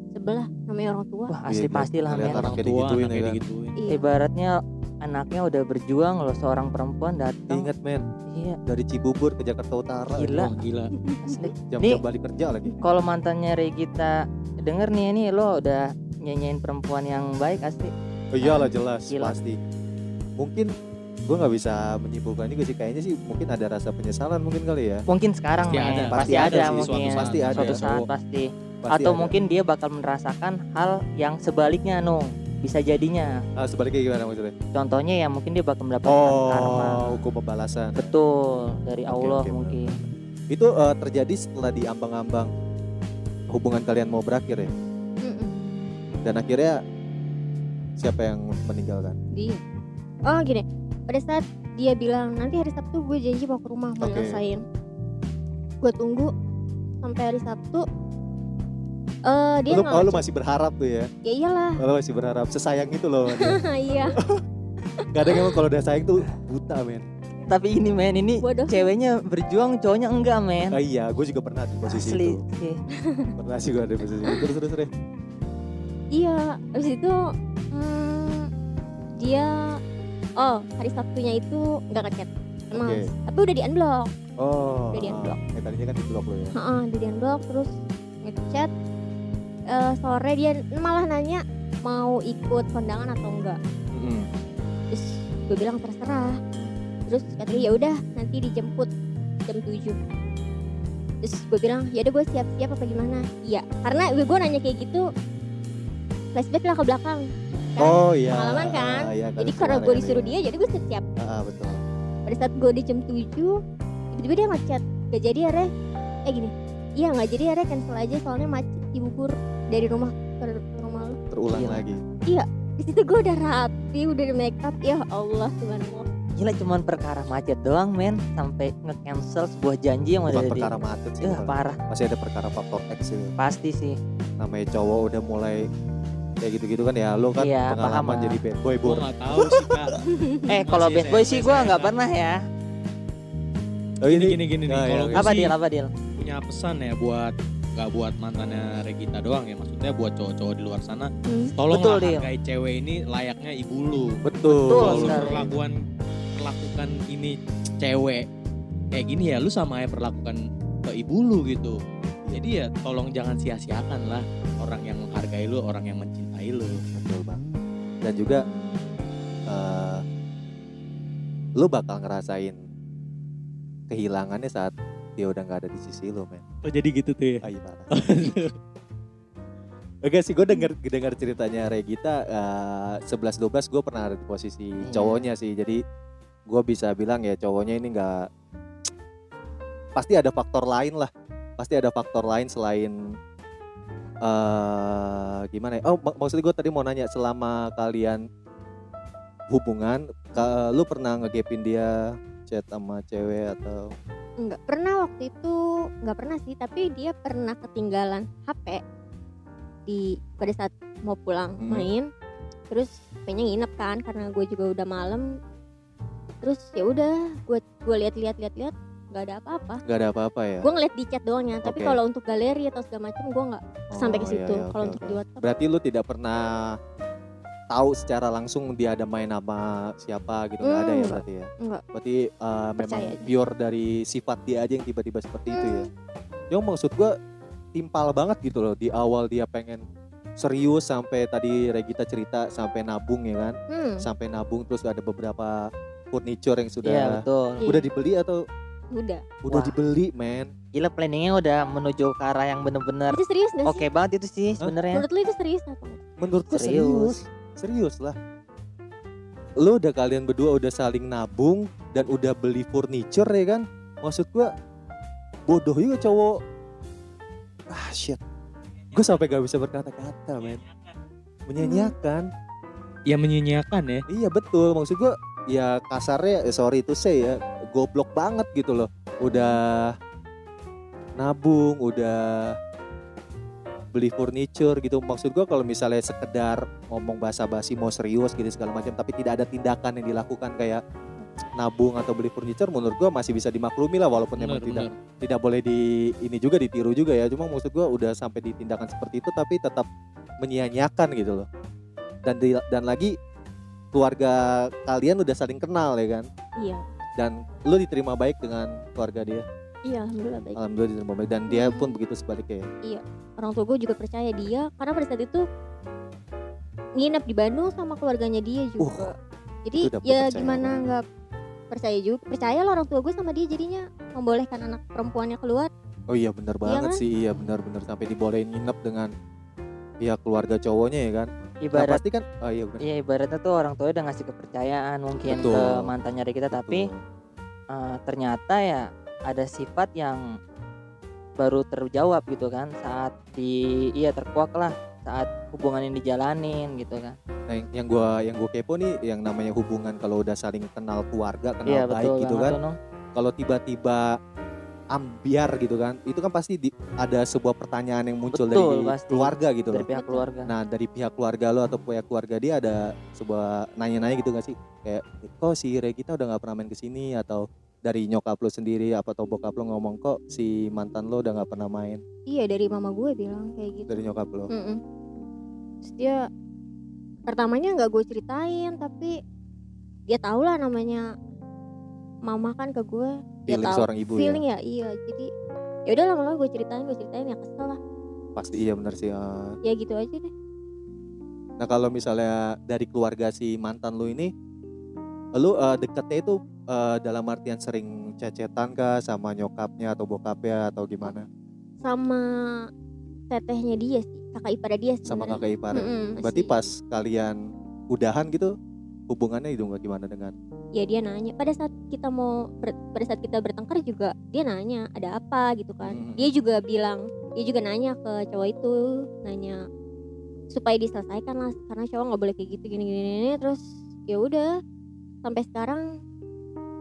Speaker 4: sebelah namanya orang tua
Speaker 3: Wah asli
Speaker 2: Iya,
Speaker 3: pasti lah men.
Speaker 2: Anaknya
Speaker 1: Orang tua,
Speaker 2: digituin ya
Speaker 1: anaknya
Speaker 2: kan?
Speaker 1: digituin.
Speaker 4: iya
Speaker 3: ibaratnya anaknya udah berjuang loh seorang perempuan datang
Speaker 2: Ingat men,
Speaker 3: iya
Speaker 2: dari Cibubur ke Jakarta Utara.
Speaker 3: Gila.
Speaker 1: Wah, gila.
Speaker 3: asli
Speaker 2: Jam-jam balik kerja lagi.
Speaker 3: kalau mantannya Regita denger nih ini lo udah nyanyiin perempuan yang baik asli
Speaker 2: Oh iyalah jelas,
Speaker 3: Gila.
Speaker 2: pasti. Mungkin gue nggak bisa menyimpulkan juga sih kayaknya sih mungkin ada rasa penyesalan mungkin kali ya.
Speaker 3: mungkin sekarang
Speaker 1: Pasti
Speaker 3: men.
Speaker 1: ada,
Speaker 3: pasti,
Speaker 2: pasti ada
Speaker 3: ada,
Speaker 2: sih,
Speaker 3: mungkin
Speaker 2: suatu saat pasti ada.
Speaker 3: suatu saat
Speaker 1: Cowok.
Speaker 3: pasti
Speaker 2: Pasti
Speaker 3: atau
Speaker 2: ada.
Speaker 3: mungkin dia bakal merasakan hal yang sebaliknya no bisa jadinya
Speaker 2: Ah, sebaliknya gimana maksudnya?
Speaker 3: contohnya ya mungkin dia bakal mendapatkan karma
Speaker 2: Oh, hukum pembalasan.
Speaker 3: betul dari
Speaker 2: Oke,
Speaker 3: Allah
Speaker 2: oke,
Speaker 3: mungkin
Speaker 2: Itu eh, terjadi setelah diambang-ambang hubungan kalian mau berakhir ya.
Speaker 4: Mm-mm.
Speaker 2: Dan akhirnya siapa yang meninggalkan?
Speaker 4: dia oh gini pada saat dia bilang nanti hari Sabtu gue janji mau ke rumah mau nyelesain gue tunggu sampai hari Sabtu eh dia
Speaker 2: Lu, oh, lu masih berharap tuh ya?
Speaker 4: ya iyalah
Speaker 2: Lu masih berharap sesayang itu loh. dia.
Speaker 4: iya
Speaker 2: Kadang emang kalau udah sayang tuh buta men.
Speaker 3: tapi ini men ini
Speaker 4: Bodoh.
Speaker 3: ceweknya berjuang cowoknya enggak men
Speaker 2: Ah, iya, gue juga pernah di posisi
Speaker 3: asli
Speaker 2: itu.
Speaker 3: sih.
Speaker 2: Pernah sih gue ada di posisi itu. Terus terus terus.
Speaker 4: iya habis itu hmm, dia oh hari Sabtunya itu nggak ngechat emang
Speaker 2: Oke.
Speaker 4: tapi udah di unblock
Speaker 2: Oh.
Speaker 4: Udah di-unblock.
Speaker 2: Eh, tadinya kan di blok lo ya.
Speaker 4: Heeh, udah di unblock terus ngechat Eh, sore dia malah nanya mau ikut kondangan atau enggak
Speaker 2: Mm-mm.
Speaker 4: terus gue bilang terserah terus katanya ya udah nanti dijemput jam 7 terus gue bilang ya udah gue siap-siap apa gimana iya karena gue nanya kayak gitu flashback lah ke belakang kan?
Speaker 2: Oh iya.
Speaker 4: pengalaman kan?
Speaker 2: Ah, iya,
Speaker 4: jadi
Speaker 2: kalian
Speaker 4: karena gue disuruh dia jadi gue siap-siap
Speaker 2: Ah, betul.
Speaker 4: pada saat gue di jam 7 tiba-tiba dia ngechat gak jadi ya Re eh gini iya nggak jadi ya Re cancel aja soalnya macet di Bogor dari rumah ke rumah lu
Speaker 2: Terulang
Speaker 3: Iya.
Speaker 2: lagi.
Speaker 4: di situ gue udah rapi udah di make up ya Allah subhanallah
Speaker 3: Gila cuman perkara macet doang men sampai nge-cancel sebuah janji yang
Speaker 2: Bukan
Speaker 3: udah di
Speaker 2: perkara macet sih.
Speaker 3: Ya, parah
Speaker 2: Masih ada perkara faktor X itu.
Speaker 3: pasti sih
Speaker 2: Namanya cowok udah mulai kayak gitu-gitu kan ya lo kan
Speaker 3: Iya, paham
Speaker 2: pengalaman
Speaker 3: lah.
Speaker 2: jadi bad boy
Speaker 1: Gue nggak tahu sih kak.
Speaker 3: eh kalau bad boy sih gua nggak pernah ya
Speaker 2: Oh,
Speaker 1: Gini gini gini nih.
Speaker 2: Nah,
Speaker 1: Kalau
Speaker 2: iya,
Speaker 1: gue
Speaker 3: apa
Speaker 1: sih
Speaker 3: deal apa deal
Speaker 1: punya pesan ya buat nggak buat mantannya Regita doang ya maksudnya buat cowok-cowok di luar sana
Speaker 4: Hmm.
Speaker 1: tolonglah
Speaker 3: Betul,
Speaker 1: hargai cewek ini layaknya ibu lu
Speaker 2: Betul.
Speaker 3: Betul
Speaker 1: kalau lu perlakuan perlakukan ini cewek kayak gini ya lu sama ya perlakukan ke ibu lu gitu jadi ya tolong jangan sia-siakan lah orang yang menghargai lu orang yang mencintai lu
Speaker 2: Betul bang. Dan juga eh lu bakal ngerasain kehilangannya saat dia udah nggak ada di sisi lu men.
Speaker 1: oh jadi gitu tuh ya
Speaker 2: Ah, iya. Oke sih, gue denger denger ceritanya Regita sebelas dua belas gue pernah ada di posisi
Speaker 3: Iya.
Speaker 2: cowoknya sih. Jadi gue bisa bilang ya cowoknya ini nggak pasti ada faktor lain lah. Pasti ada faktor lain selain eh gimana ya? Oh, mak- maksud gue tadi mau nanya selama kalian hubungan, ka- lu pernah ngegapin dia chat sama cewek atau
Speaker 4: Enggak pernah waktu itu nggak pernah sih tapi dia pernah ketinggalan HP di pada saat mau pulang
Speaker 2: Hmm.
Speaker 4: main terus pengen nginep kan karena gue juga udah malam terus ya udah gue gue lihat-lihat lihat-lihat nggak ada apa-apa
Speaker 2: nggak ada apa-apa ya?
Speaker 4: gue ngeliat di chat doangnya tapi kalau untuk galeri atau segala macam gue nggak sampai ke
Speaker 2: Oh, iya,
Speaker 4: situ
Speaker 2: iya,
Speaker 4: kalau
Speaker 2: oke,
Speaker 4: untuk
Speaker 2: oke.
Speaker 4: di WhatsApp
Speaker 2: Berarti lu tidak pernah tahu secara langsung dia ada main sama siapa gitu nggak ada ya
Speaker 4: Hmm,
Speaker 2: berarti ya?
Speaker 4: enggak
Speaker 2: Berarti uh, memang
Speaker 4: aja.
Speaker 2: pure dari sifat dia aja yang tiba-tiba seperti itu ya.
Speaker 4: Hmm.
Speaker 2: Yang maksud gua timpal banget gitu loh di awal dia pengen serius sampai tadi Regita cerita sampai nabung ya kan?
Speaker 4: hmm,
Speaker 2: Sampai nabung terus ada beberapa furniture yang sudah
Speaker 3: Iya betul.
Speaker 4: iya,
Speaker 2: udah dibeli atau
Speaker 4: udah
Speaker 2: udah
Speaker 3: Wah.
Speaker 2: dibeli men?
Speaker 3: Gila planningnya udah menuju ke arah yang bener-bener
Speaker 4: itu serius gak
Speaker 3: oke
Speaker 4: sih
Speaker 3: banget itu sih sebenarnya.
Speaker 4: menurut lu itu serius apa enggak?
Speaker 2: Menurut gua serius.
Speaker 3: Serius.
Speaker 2: Serius lah. Lu udah kalian berdua udah saling nabung dan udah beli furniture ya kan? Maksud gua bodoh juga cowok. Ah shit. Gue sampai gak bisa berkata-kata men. Menyanyiakan.
Speaker 1: Ya menyanyiakan ya.
Speaker 2: Iya betul. Maksud gua ya kasarnya eh, sorry itu saya ya goblok banget gitu loh. Udah nabung, udah beli furniture gitu. Maksud gua kalau misalnya sekedar ngomong basa-basi mau serius gitu segala macam tapi tidak ada tindakan yang dilakukan kayak nabung atau beli furniture menurut gua masih bisa dimaklumi lah walaupun memang
Speaker 1: Bener,
Speaker 2: tidak
Speaker 1: bener.
Speaker 2: tidak boleh di ini juga ditiru juga ya. Cuma maksud gua udah sampai di tindakan seperti itu tapi tetap menyia-nyiakan gitu loh. Dan di- dan lagi keluarga kalian udah saling kenal ya kan.
Speaker 4: iya
Speaker 2: Dan lu diterima baik dengan keluarga dia.
Speaker 4: iya alhamdulillah baik
Speaker 2: Alhamdulillah diterima baik dan dia pun begitu sebaliknya ya.
Speaker 4: orang tua gue juga percaya dia karena pada saat itu nginep di Bandung sama keluarganya dia juga jadi
Speaker 2: Uh, udah
Speaker 4: ya gimana nggak percaya juga percaya lah orang tua gue sama dia jadinya membolehkan anak perempuannya keluar
Speaker 2: Oh iya benar banget
Speaker 4: kan?
Speaker 2: sih. Iya benar-benar sampai dibolehin nginep dengan pihak keluarga cowoknya ya kan. Nah,
Speaker 3: Ibarat
Speaker 2: pasti kan oh iya benar.
Speaker 3: Iya ibaratnya tuh orang tua udah ngasih kepercayaan mungkin ke
Speaker 2: Betul.
Speaker 3: mantannya dari kita tapi eh, ternyata ya ada sifat yang baru terjawab gitu kan saat di iya terkuak lah saat hubungan ini dijalanin gitu kan
Speaker 2: Nah, yang, yang gua yang gua kepo nih yang namanya hubungan kalau udah saling kenal keluarga, kenal
Speaker 3: iya
Speaker 2: baik
Speaker 3: betul
Speaker 2: gitu kan. Kalau tiba-tiba ambiar gitu kan, itu kan pasti di- ada sebuah pertanyaan yang muncul
Speaker 3: Betul,
Speaker 2: dari
Speaker 3: pasti.
Speaker 2: keluarga gitu
Speaker 3: dari
Speaker 2: loh.
Speaker 3: pihak keluarga
Speaker 2: Nah, dari pihak keluarga lo atau pihak keluarga dia ada sebuah nanya-nanya gitu gak sih? Kayak kok si Regita udah nggak pernah main ke sini atau dari nyokap lo sendiri apa atau bokap lo ngomong kok si mantan lo udah nggak pernah main
Speaker 4: iya dari mama gue bilang kayak gitu
Speaker 2: dari nyokap lo.
Speaker 4: Mm-mm. Terus dia pertamanya nggak gue ceritain tapi dia tahu lah namanya mama kan ke gue
Speaker 2: Feeling
Speaker 4: tahu
Speaker 2: seorang ibu ya.
Speaker 4: feeling ya. iya jadi ya udah lama-lama gue ceritain gue ceritain ya kesel lah
Speaker 2: Pasti iya benar sih. ah.
Speaker 4: ya gitu aja deh
Speaker 2: Nah kalau misalnya dari keluarga si mantan lu ini, lu eh, deketnya itu eh, dalam artian sering cecetan kah sama nyokapnya atau bokapnya atau gimana?
Speaker 4: sama tetehnya dia sih kakak ipar dia
Speaker 2: Sama
Speaker 4: sebenarnya.
Speaker 2: kakak ipar.
Speaker 4: Mm-mm,
Speaker 2: Berarti
Speaker 4: masih.
Speaker 2: pas kalian udahan gitu, hubungannya itu nggak gimana dengan?
Speaker 4: Ya dia nanya. Pada saat kita mau ber- pada saat kita bertengkar juga dia nanya ada apa? gitu kan.
Speaker 2: Hmm.
Speaker 4: dia juga bilang dia juga nanya ke cowok itu nanya supaya diselesaikan lah karena cowok nggak boleh kayak gitu gini gini, gini. terus ya udah sampai sekarang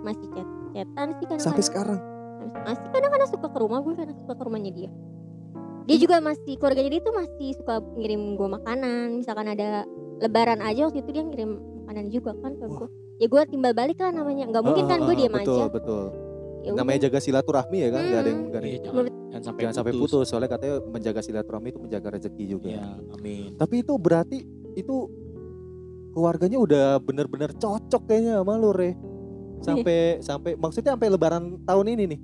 Speaker 4: masih chat chatan sih kan
Speaker 2: Sampai sekarang.
Speaker 4: masih kadang-kadang suka ke rumah gue kadang suka ke rumahnya dia. Dia juga masih keluarganya dia tuh masih suka ngirim gue makanan. Misalkan ada lebaran aja waktu itu dia ngirim makanan juga kan ke gue ya gue timbal balik lah namanya nggak mungkin kan gue
Speaker 2: Ah,
Speaker 4: diam
Speaker 2: betul,
Speaker 4: aja
Speaker 2: Betul,
Speaker 4: Ya.
Speaker 2: Namanya jaga silaturahmi ya kan, nggak ada yang
Speaker 4: Hmm.
Speaker 2: nggak ada
Speaker 1: Iya,
Speaker 2: yang-
Speaker 1: jangan, sampai
Speaker 2: jangan sampai putus. Soalnya katanya menjaga silaturahmi itu menjaga rezeki juga.
Speaker 1: Iya, amin.
Speaker 2: Tapi itu berarti itu keluarganya udah bener-bener cocok kayaknya sama lu Re. Sampai sampai maksudnya sampai lebaran tahun ini nih.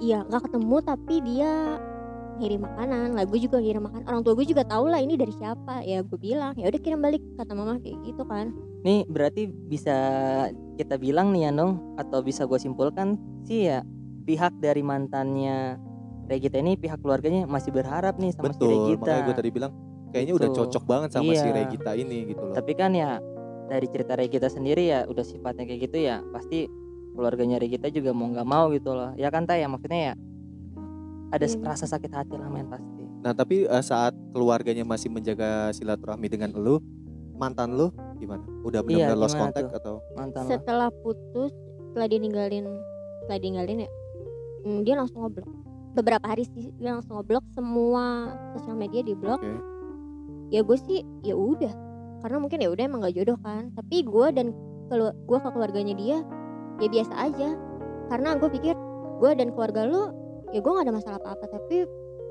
Speaker 4: iya nggak ketemu tapi dia ngirim makanan lah gue juga ngirim makanan orang tua gue juga tahu lah ini dari siapa ya gue bilang ya udah kirim balik kata mama kayak gitu kan
Speaker 3: nih berarti bisa kita bilang nih ya Nong atau bisa gue simpulkan sih ya pihak dari mantannya Regita ini pihak keluarganya masih berharap nih sama si
Speaker 2: Betul,
Speaker 3: Regita.
Speaker 2: makanya gue tadi bilang kayaknya udah
Speaker 3: Gitu.
Speaker 2: cocok banget sama si
Speaker 3: Iya.
Speaker 2: Regita ini gitu loh.
Speaker 3: Tapi kan ya dari cerita Regita sendiri ya udah sifatnya kayak gitu ya pasti keluarganya Regita juga mau nggak mau gitu loh. Ya kan Tay ya maksudnya ya ada
Speaker 4: Iya.
Speaker 3: rasa sakit hati lah men pasti.
Speaker 2: Nah tapi eh, saat keluarganya masih menjaga silaturahmi dengan lu, mantan lu gimana? Udah benar-benar lost
Speaker 3: gimana
Speaker 2: contact
Speaker 3: tuh?
Speaker 2: atau?
Speaker 3: Mantan lo.
Speaker 4: setelah putus setelah dia ninggalin setelah dia ninggalin ya hmm, dia langsung ngeblok beberapa hari sih dia langsung ngeblok semua sosial media di blok
Speaker 2: Oke.
Speaker 4: ya gue sih ya udah karena mungkin ya udah emang gak jodoh kan tapi gue dan kalau gue ke keluarganya dia ya biasa aja karena gue pikir gue dan keluarga lu ya gue gak ada masalah apa apa tapi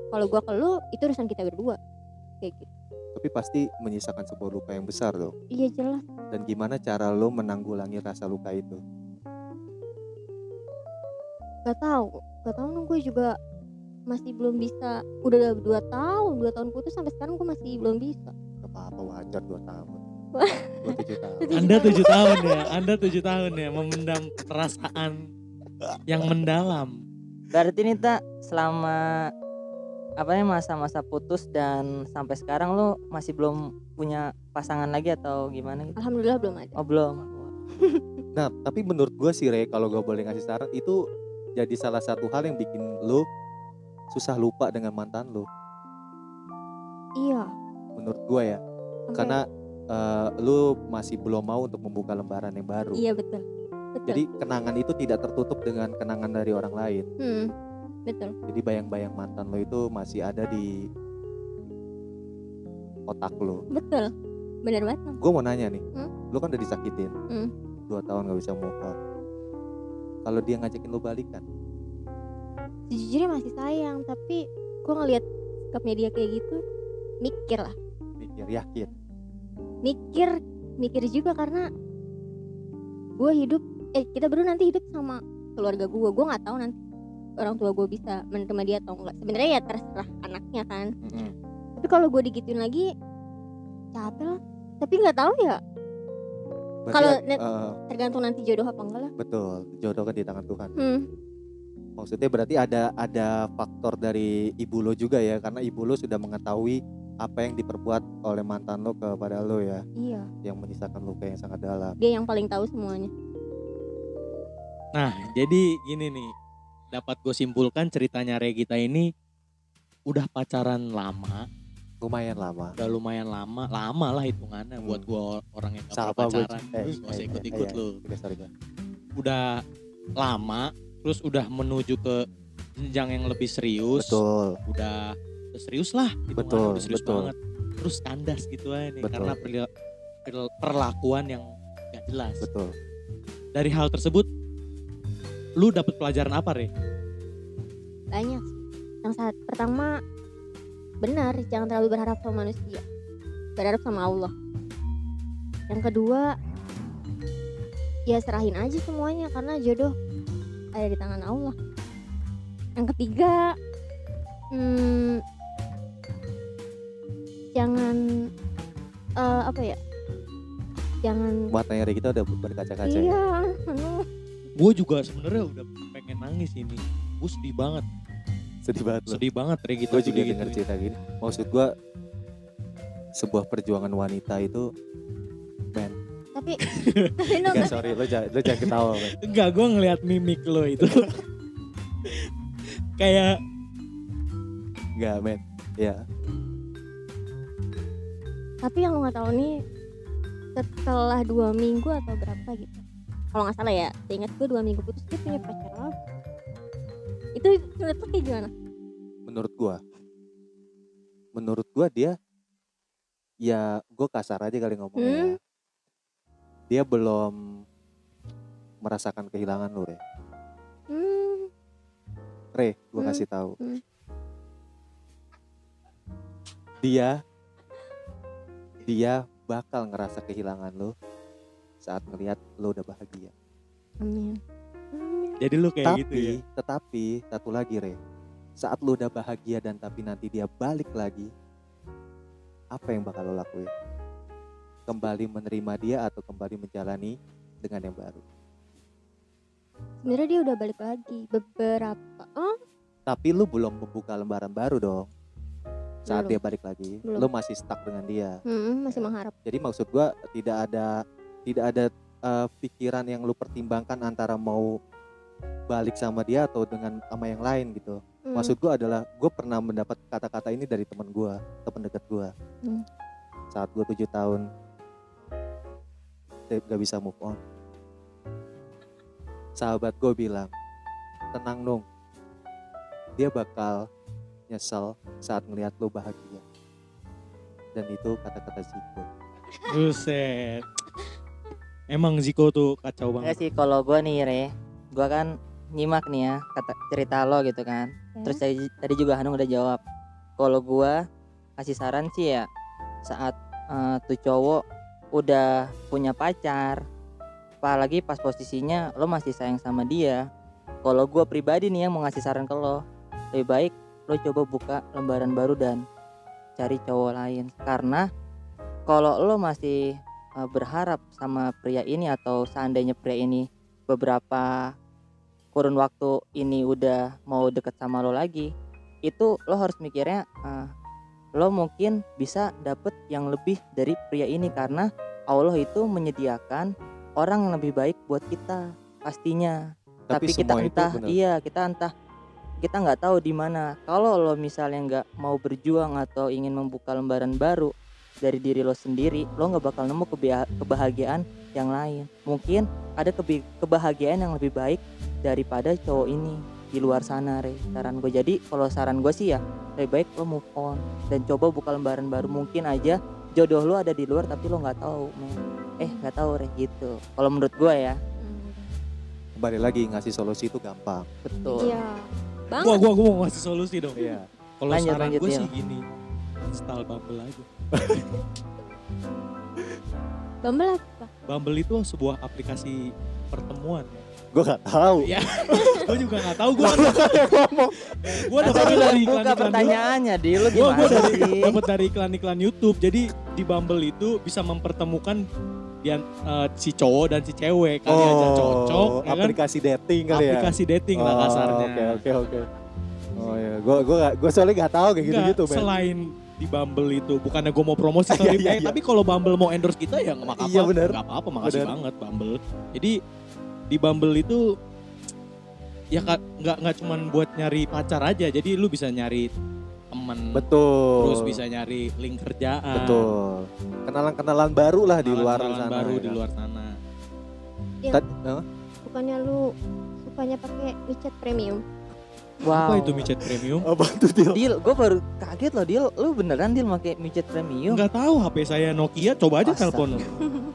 Speaker 4: kalau gue ke lu itu urusan kita berdua kayak gitu
Speaker 2: Tapi pasti menyisakan sebuah luka yang besar loh.
Speaker 4: iya jelas
Speaker 2: Dan gimana cara lo menanggulangi rasa luka itu?
Speaker 4: gak tahu gak tahu gue juga masih belum bisa udah dua tahun dua tahun putus sampai sekarang gue masih belum bisa
Speaker 2: Gak apa-apa wajar 2 tahun.
Speaker 4: Wah.
Speaker 2: 27 tahun.
Speaker 1: Anda tujuh tahun ya, Anda tujuh tahun ya memendam perasaan yang mendalam.
Speaker 3: Berarti nih tak selama apa nih masa-masa putus dan sampai sekarang lu masih belum punya pasangan lagi atau gimana gitu?
Speaker 4: alhamdulillah belum ada
Speaker 3: Oh belum.
Speaker 2: Nah tapi menurut gue sih Re, kalau gue boleh ngasih saran itu jadi salah satu hal yang bikin lo susah lupa dengan mantan lo.
Speaker 4: iya
Speaker 2: Menurut gue ya,
Speaker 4: sampai-
Speaker 2: karena eh, lu masih belum mau untuk membuka lembaran yang baru.
Speaker 4: iya betul betul
Speaker 2: Jadi kenangan itu tidak tertutup dengan kenangan dari orang lain.
Speaker 4: hmm, betul
Speaker 2: Jadi bayang-bayang mantan lo itu masih ada di otak lo.
Speaker 4: betul benar banget Bang.
Speaker 2: Gue mau nanya nih,
Speaker 4: Hmm?
Speaker 2: lo kan udah disakitin,
Speaker 4: Hmm.
Speaker 2: dua tahun gak bisa move on. Kalau dia ngajakin lo balikan,
Speaker 4: sejujurnya masih sayang tapi gue ngelihat sikapnya dia kayak gitu mikir lah
Speaker 2: mikir yakin.
Speaker 4: mikir mikir juga karena gue hidup eh kita berdua nanti hidup sama keluarga gue gue nggak tahu nanti orang tua gue bisa menerima dia atau enggak. Sebenarnya ya terserah anaknya kan. Tapi kalau gue digituin lagi capek lah. Tapi nggak tahu ya. Kalau
Speaker 2: eh,
Speaker 4: tergantung nanti jodoh apa enggak lah.
Speaker 2: betul, jodoh kan di tangan Tuhan.
Speaker 4: hmm,
Speaker 2: Maksudnya berarti ada ada faktor dari ibu lo juga ya, karena ibu lo sudah mengetahui apa yang diperbuat oleh mantan lo kepada lo ya,
Speaker 4: iya.
Speaker 2: Yang menyisakan luka yang sangat dalam.
Speaker 4: dia yang paling tahu semuanya.
Speaker 1: Nah, jadi gini nih, dapat gue simpulkan ceritanya Regita ini udah pacaran lama,
Speaker 2: Lumayan lama.
Speaker 1: udah lumayan lama, lama lah hitungannya
Speaker 2: Hmm.
Speaker 1: buat gue orang yang gak
Speaker 2: gue?
Speaker 1: pacaran, terus gak usah ikut-ikut
Speaker 2: iya,
Speaker 1: lu. Udah lama, terus udah menuju ke jenjang yang lebih serius,
Speaker 2: Betul.
Speaker 1: udah, serius lah,
Speaker 2: Betul,
Speaker 1: udah serius
Speaker 2: betul.
Speaker 1: banget. Terus kandas gitu aja nih,
Speaker 2: Betul.
Speaker 1: karena perlakuan yang gak jelas.
Speaker 2: Betul.
Speaker 1: Dari hal tersebut, lu dapet pelajaran apa, Re?
Speaker 4: banyak sih. yang saat pertama benar jangan terlalu berharap sama manusia berharap sama Allah yang kedua ya serahin aja semuanya karena jodoh ada di tangan Allah yang ketiga hmm, jangan eh, apa ya jangan
Speaker 2: Matanya kita udah berkaca-kaca ya.
Speaker 4: iya
Speaker 1: gue juga sebenarnya udah pengen nangis ini. Gue sedih banget.
Speaker 2: Sedih banget loh.
Speaker 1: sedih banget Re gitu
Speaker 2: Gue juga denger cerita gini. Maksud gue sebuah perjuangan wanita itu men.
Speaker 4: Tapi tapi no,
Speaker 2: Enggak sorry lo jangan lo jangan ketawa men.
Speaker 1: enggak gue ngeliat mimik lo itu. Kayak
Speaker 2: Enggak men. Ya
Speaker 4: tapi yang lo nggak tahu nih setelah dua minggu atau berapa gitu kalau nggak salah ya ingat gue dua minggu putus dia punya pacar lagi itu menurut lo kayak gimana
Speaker 2: menurut gua menurut gua dia ya gue kasar aja kali ngomongnya ya.
Speaker 4: Hmm.
Speaker 2: dia belum merasakan kehilangan lu Re
Speaker 4: hmm,
Speaker 2: Re gue
Speaker 4: Hmm.
Speaker 2: kasih tahu
Speaker 4: Hmm.
Speaker 2: dia dia bakal ngerasa kehilangan lo saat ngelihat lo udah bahagia
Speaker 4: amin Amin.
Speaker 1: jadi lu kayak
Speaker 2: tapi
Speaker 1: gitu ya
Speaker 2: tetapi satu lagi Re saat lo udah bahagia dan tapi nanti dia balik lagi apa yang bakal lo lakuin kembali menerima dia atau kembali menjalani dengan yang baru
Speaker 4: sebenarnya dia udah balik lagi beberapa oh
Speaker 2: Tapi lu belum membuka lembaran baru dong. Saat
Speaker 4: Belum.
Speaker 2: dia balik lagi,
Speaker 4: Belum.
Speaker 2: lu masih stuck dengan dia.
Speaker 4: Mm-mm, masih mengharap
Speaker 2: Jadi maksud gua tidak ada tidak ada eh, pikiran yang lu pertimbangkan antara mau balik sama dia atau dengan sama yang lain gitu.
Speaker 4: Mm.
Speaker 2: Maksud gua adalah gue pernah mendapat kata-kata ini dari teman gua, teman dekat gua.
Speaker 4: Hmm.
Speaker 2: Saat gue tujuh tahun gak bisa move on. Sahabat gue bilang, tenang dong, dia bakal nyesel saat ngelihat lu bahagia. Dan itu kata-kata Ziko.
Speaker 1: Buset. Emang Ziko tuh kacau
Speaker 3: Enggak
Speaker 1: banget.
Speaker 3: sih kalau gua nih Re, gua kan nyimak nih ya kata cerita lo gitu kan.
Speaker 4: Ya.
Speaker 3: Terus tadi, tadi juga Hanung udah jawab. Kalau gua kasih saran sih ya saat eh, tuh cowok udah punya pacar, apalagi pas posisinya lo masih sayang sama dia. Kalau gua pribadi nih yang mau ngasih saran ke lo, lebih baik lo coba buka lembaran baru dan cari cowok lain. Karena kalau lo masih eh, berharap sama pria ini atau seandainya pria ini beberapa kurun waktu ini udah mau deket sama lo lagi itu lo harus mikirnya eh, lo mungkin bisa dapet yang lebih dari pria ini karena Allah itu menyediakan orang yang lebih baik buat kita pastinya tapi, kita
Speaker 2: semua itu
Speaker 3: entah
Speaker 2: benar.
Speaker 3: iya kita entah kita nggak tahu di mana kalau lo misalnya nggak mau berjuang atau ingin membuka lembaran baru dari diri lo sendiri lo nggak bakal nemu kebahagiaan yang lain mungkin ada kebi- kebahagiaan yang lebih baik daripada cowok ini di luar sana re saran gue jadi kalau saran gue sih ya lebih baik lo move on dan coba buka lembaran baru mungkin aja jodoh lo ada di luar tapi lo nggak tahu men eh nggak tahu re gitu kalau menurut gue ya
Speaker 4: Mm.
Speaker 2: Kembali lagi ngasih solusi itu gampang.
Speaker 3: betul
Speaker 4: Iya.
Speaker 1: Gua gua gua mau ngasih solusi dong.
Speaker 2: Iya.
Speaker 1: Kalau saran gue sih gini. Install Bumble aja.
Speaker 4: Bumble apa?
Speaker 1: Bumble itu sebuah aplikasi pertemuan.
Speaker 2: Gue gak tahu.
Speaker 1: Iya. gue juga nggak tahu gue
Speaker 2: ngomong.
Speaker 1: gue dapat dari
Speaker 3: buka
Speaker 1: iklan-iklan
Speaker 3: pertanyaannya di lu
Speaker 1: gue gue
Speaker 3: gimana
Speaker 1: dari
Speaker 3: sih
Speaker 1: dapat dari iklan-iklan YouTube jadi di Bumble itu bisa mempertemukan dia eh, si cowok dan si cewek kali aja cocok ya kan
Speaker 2: aplikasi dating kali ya.
Speaker 1: aplikasi dating lah
Speaker 2: Oh,
Speaker 1: kasarnya
Speaker 2: Oke oke oke. Oh ya, gue gue gue soalnya gak tahu kayak gitu-gitu, men.
Speaker 1: selain di Bumble itu bukannya gue mau promosi
Speaker 2: Iya,
Speaker 1: sorry
Speaker 2: iya,
Speaker 1: eh,
Speaker 2: iya.
Speaker 1: tapi kalau Bumble mau endorse kita ya nggak apa-apa
Speaker 2: Iya, bener.
Speaker 1: nggak apa-apa makasih
Speaker 2: Bener.
Speaker 1: banget Bumble jadi di Bumble itu ya Kak, nggak nggak cuman buat nyari pacar aja jadi lu bisa nyari teman
Speaker 2: Betul.
Speaker 1: terus bisa nyari link kerjaan
Speaker 2: Betul. Kenalan-kenalan baru lah di luar
Speaker 1: kenalan
Speaker 2: sana.
Speaker 1: baru
Speaker 2: ya
Speaker 1: di
Speaker 2: kan?
Speaker 1: luar sana
Speaker 2: Tad- eh,
Speaker 4: Bukannya lu sukanya pakai WeChat premium?
Speaker 3: Wow
Speaker 1: apa itu micet premium
Speaker 2: Apa tuh Dil?
Speaker 3: Deal, gue baru kaget loh Deal, lu beneran Deal pakai micet premium?
Speaker 1: nggak tahu HP saya Nokia coba aja telepon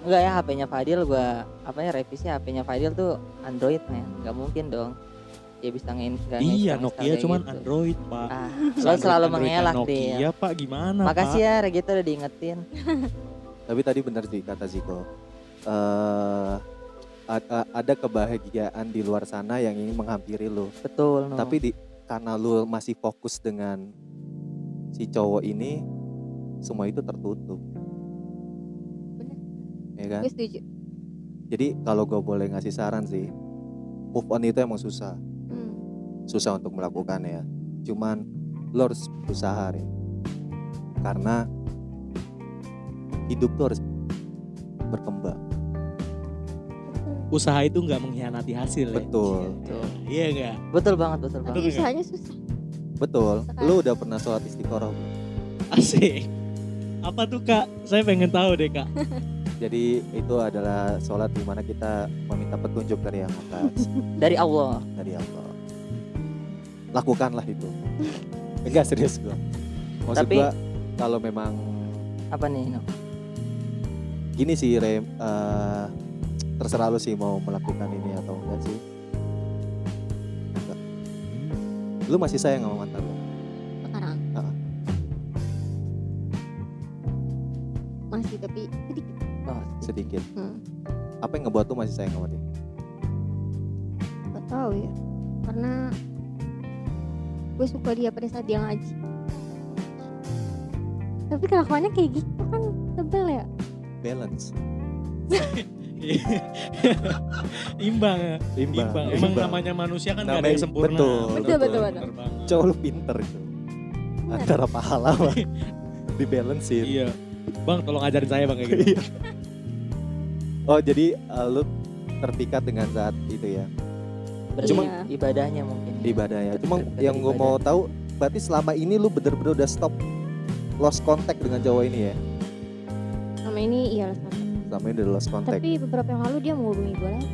Speaker 3: Enggak ya HP-nya Fadil gua apa ya revisi HP-nya Fadil tuh Android men, nggak mungkin dong. Dia bisa nge nggak
Speaker 1: iya Nokia cuman
Speaker 3: gitu.
Speaker 1: Android pak
Speaker 3: Ah, lo
Speaker 1: Android-
Speaker 3: selalu
Speaker 1: Android
Speaker 3: mengelak Deal.
Speaker 1: Nokia pak gimana
Speaker 3: Makasih
Speaker 1: pak
Speaker 3: ya Regito udah diingetin.
Speaker 2: Tapi tadi benar sih kata Ziko. Eh a- ada kebahagiaan di luar sana yang ingin menghampiri lu.
Speaker 3: Betul. No.
Speaker 2: Tapi di karena lu masih fokus dengan si cowok ini, semua itu tertutup.
Speaker 4: Bener.
Speaker 2: Ya kan?
Speaker 4: Gue setuju.
Speaker 2: Jadi kalau gue boleh ngasih saran sih, move on itu emang susah,
Speaker 4: Hmm.
Speaker 2: susah untuk melakukan ya. Cuman lo harus berusaha ya. Karena hidup tuh harus berkembang.
Speaker 1: Usaha itu nggak mengkhianati hasil ya
Speaker 2: Betul,
Speaker 3: Betul.
Speaker 1: iya nggak
Speaker 3: Betul banget, betul
Speaker 4: Tapi
Speaker 3: banget.
Speaker 4: Usahanya susah.
Speaker 2: betul.
Speaker 4: Sekarang.
Speaker 2: Lu udah pernah sholat istiqoroh belum?
Speaker 1: asik apa tuh kak saya pengen tahu deh kak
Speaker 2: Jadi itu adalah sholat di mana kita meminta petunjuk dari yang atas,
Speaker 3: Dari Allah.
Speaker 2: dari Allah. Lakukanlah itu. Enggak serius gua. Maksud
Speaker 3: Tapi-
Speaker 2: gua kalau memang
Speaker 3: Apa nih? No?
Speaker 2: gini sih Rem, eh, terserah lu sih mau melakukan ini atau enggak sih. Enggak. Lu masih sayang sama mantan lu?
Speaker 4: Sekarang.
Speaker 2: Ah.
Speaker 4: Masih tapi sedikit.
Speaker 3: Oh,
Speaker 2: Sedikit.
Speaker 4: Hmm.
Speaker 2: Apa yang ngebuat lu masih sayang sama dia?
Speaker 4: Gak tahu ya. Karena gue suka dia pada saat dia ngaji. Tapi kelakuannya kayak gitu kan sebel ya.
Speaker 2: Balance.
Speaker 1: imbang ya
Speaker 2: Imbang.
Speaker 1: imbang emang namanya manusia kan nggak ada
Speaker 2: Namanya-
Speaker 1: yang sempurna
Speaker 2: betul,
Speaker 4: Betul, betul, betul.
Speaker 1: Banget
Speaker 2: cowok lu pinter itu antara pahala sama dibalancein
Speaker 1: Iya. Bang, tolong ajarin saya bang kayak gitu.
Speaker 2: Iya. oh jadi uh, lu terpikat dengan saat itu ya
Speaker 3: Berarti
Speaker 4: Iya.
Speaker 3: ibadahnya mungkin ya.
Speaker 2: ibadahnya cuma
Speaker 3: Terpikat
Speaker 2: yang gue mau tahu berarti selama ini lu bener-bener udah stop lost contact dengan cowok ini ya
Speaker 4: Sama ini iya lah sama.
Speaker 2: Ini udah lost contact
Speaker 4: Tapi beberapa yang lalu dia mau hubungi gue lagi.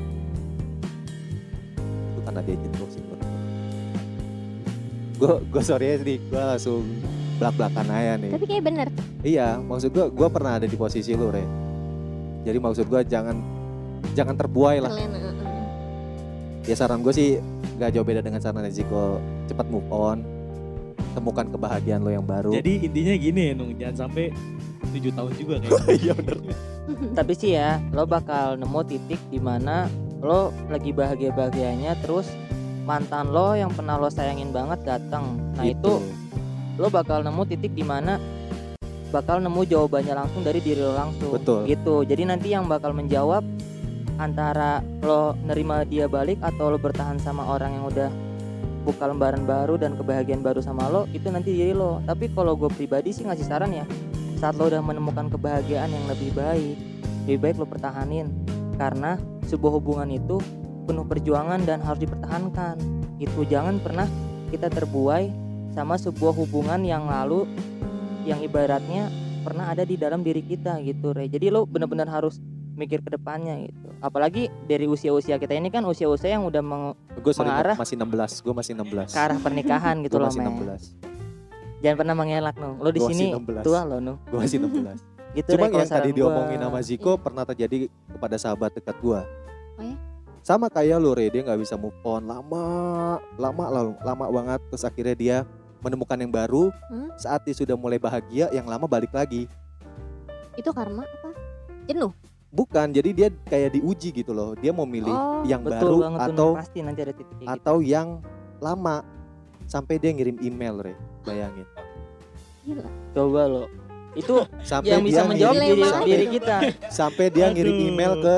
Speaker 2: itu karena dia jatuh sih gue gue sorry ya nih gue langsung belak belakan aja nih
Speaker 4: Tapi kayak bener.
Speaker 2: iya maksud gue gue pernah ada di posisi lu re jadi maksud gue jangan jangan terbuai lah
Speaker 4: Kalian, uh, uh.
Speaker 2: ya saran gue sih gak jauh beda dengan saran Ziko cepat move on temukan kebahagiaan lo yang baru
Speaker 1: Jadi intinya gini ya, Nung, jangan sampai tujuh tahun juga kayak.
Speaker 2: iya bener
Speaker 3: tapi sih ya lo bakal nemu titik di mana lo lagi bahagia bahagianya terus mantan lo yang pernah lo sayangin banget datang nah
Speaker 2: Gitu.
Speaker 3: itu lo bakal nemu titik di mana bakal nemu jawabannya langsung dari diri lo langsung
Speaker 2: Betul.
Speaker 3: gitu jadi nanti yang bakal menjawab antara lo nerima dia balik atau lo bertahan sama orang yang udah buka lembaran baru dan kebahagiaan baru sama lo itu nanti diri lo. Tapi kalau gue pribadi sih ngasih saran ya saat lo udah menemukan kebahagiaan yang lebih baik lebih baik lo pertahanin. Karena sebuah hubungan itu penuh perjuangan dan harus dipertahankan. Itu jangan pernah kita terbuai sama sebuah hubungan yang lalu yang ibaratnya pernah ada di dalam diri kita gitu Re. jadi lo benar-benar harus mikir ke depannya gitu apalagi dari usia-usia kita ini kan usia-usia yang udah meng-
Speaker 2: gue sorry
Speaker 3: Mengarah.
Speaker 2: masih 16 gue masih 16
Speaker 3: ke arah pernikahan gitu
Speaker 2: gue
Speaker 3: loh
Speaker 2: masih
Speaker 3: men
Speaker 2: 16
Speaker 3: jangan pernah mengelak no lo di
Speaker 2: Gua
Speaker 3: sini
Speaker 2: masih 16.
Speaker 3: tua lo no
Speaker 2: gue masih 16
Speaker 3: gitu
Speaker 2: Cuma yang tadi
Speaker 3: saran
Speaker 2: diomongin
Speaker 3: gua.
Speaker 2: sama Ziko pernah terjadi kepada sahabat dekat gua.
Speaker 4: Oh ya?
Speaker 2: Sama kayak lo Re, dia nggak bisa move on lama, lama lalu, lama banget. Terus akhirnya dia menemukan yang baru.
Speaker 4: Hmm?
Speaker 2: Saat dia sudah mulai bahagia, yang lama balik lagi.
Speaker 4: Itu karma apa? Jenuh.
Speaker 2: Bukan, jadi dia kayak diuji gitu loh. Dia mau milih
Speaker 4: Oh,
Speaker 2: yang
Speaker 3: betul
Speaker 2: baru
Speaker 3: banget
Speaker 2: atau
Speaker 3: pasti nanti ada titik kayak gitu.
Speaker 2: atau yang lama. Sampai dia ngirim email Re, bayangin.
Speaker 4: Gila.
Speaker 3: coba lo itu
Speaker 2: Sampai
Speaker 3: yang bisa
Speaker 2: dia
Speaker 3: menjawab
Speaker 2: ngirim-
Speaker 3: diri,
Speaker 4: Dilema
Speaker 3: diri
Speaker 2: sampai,
Speaker 3: kita
Speaker 2: sampai dia ngirim
Speaker 1: Aduh.
Speaker 2: email ke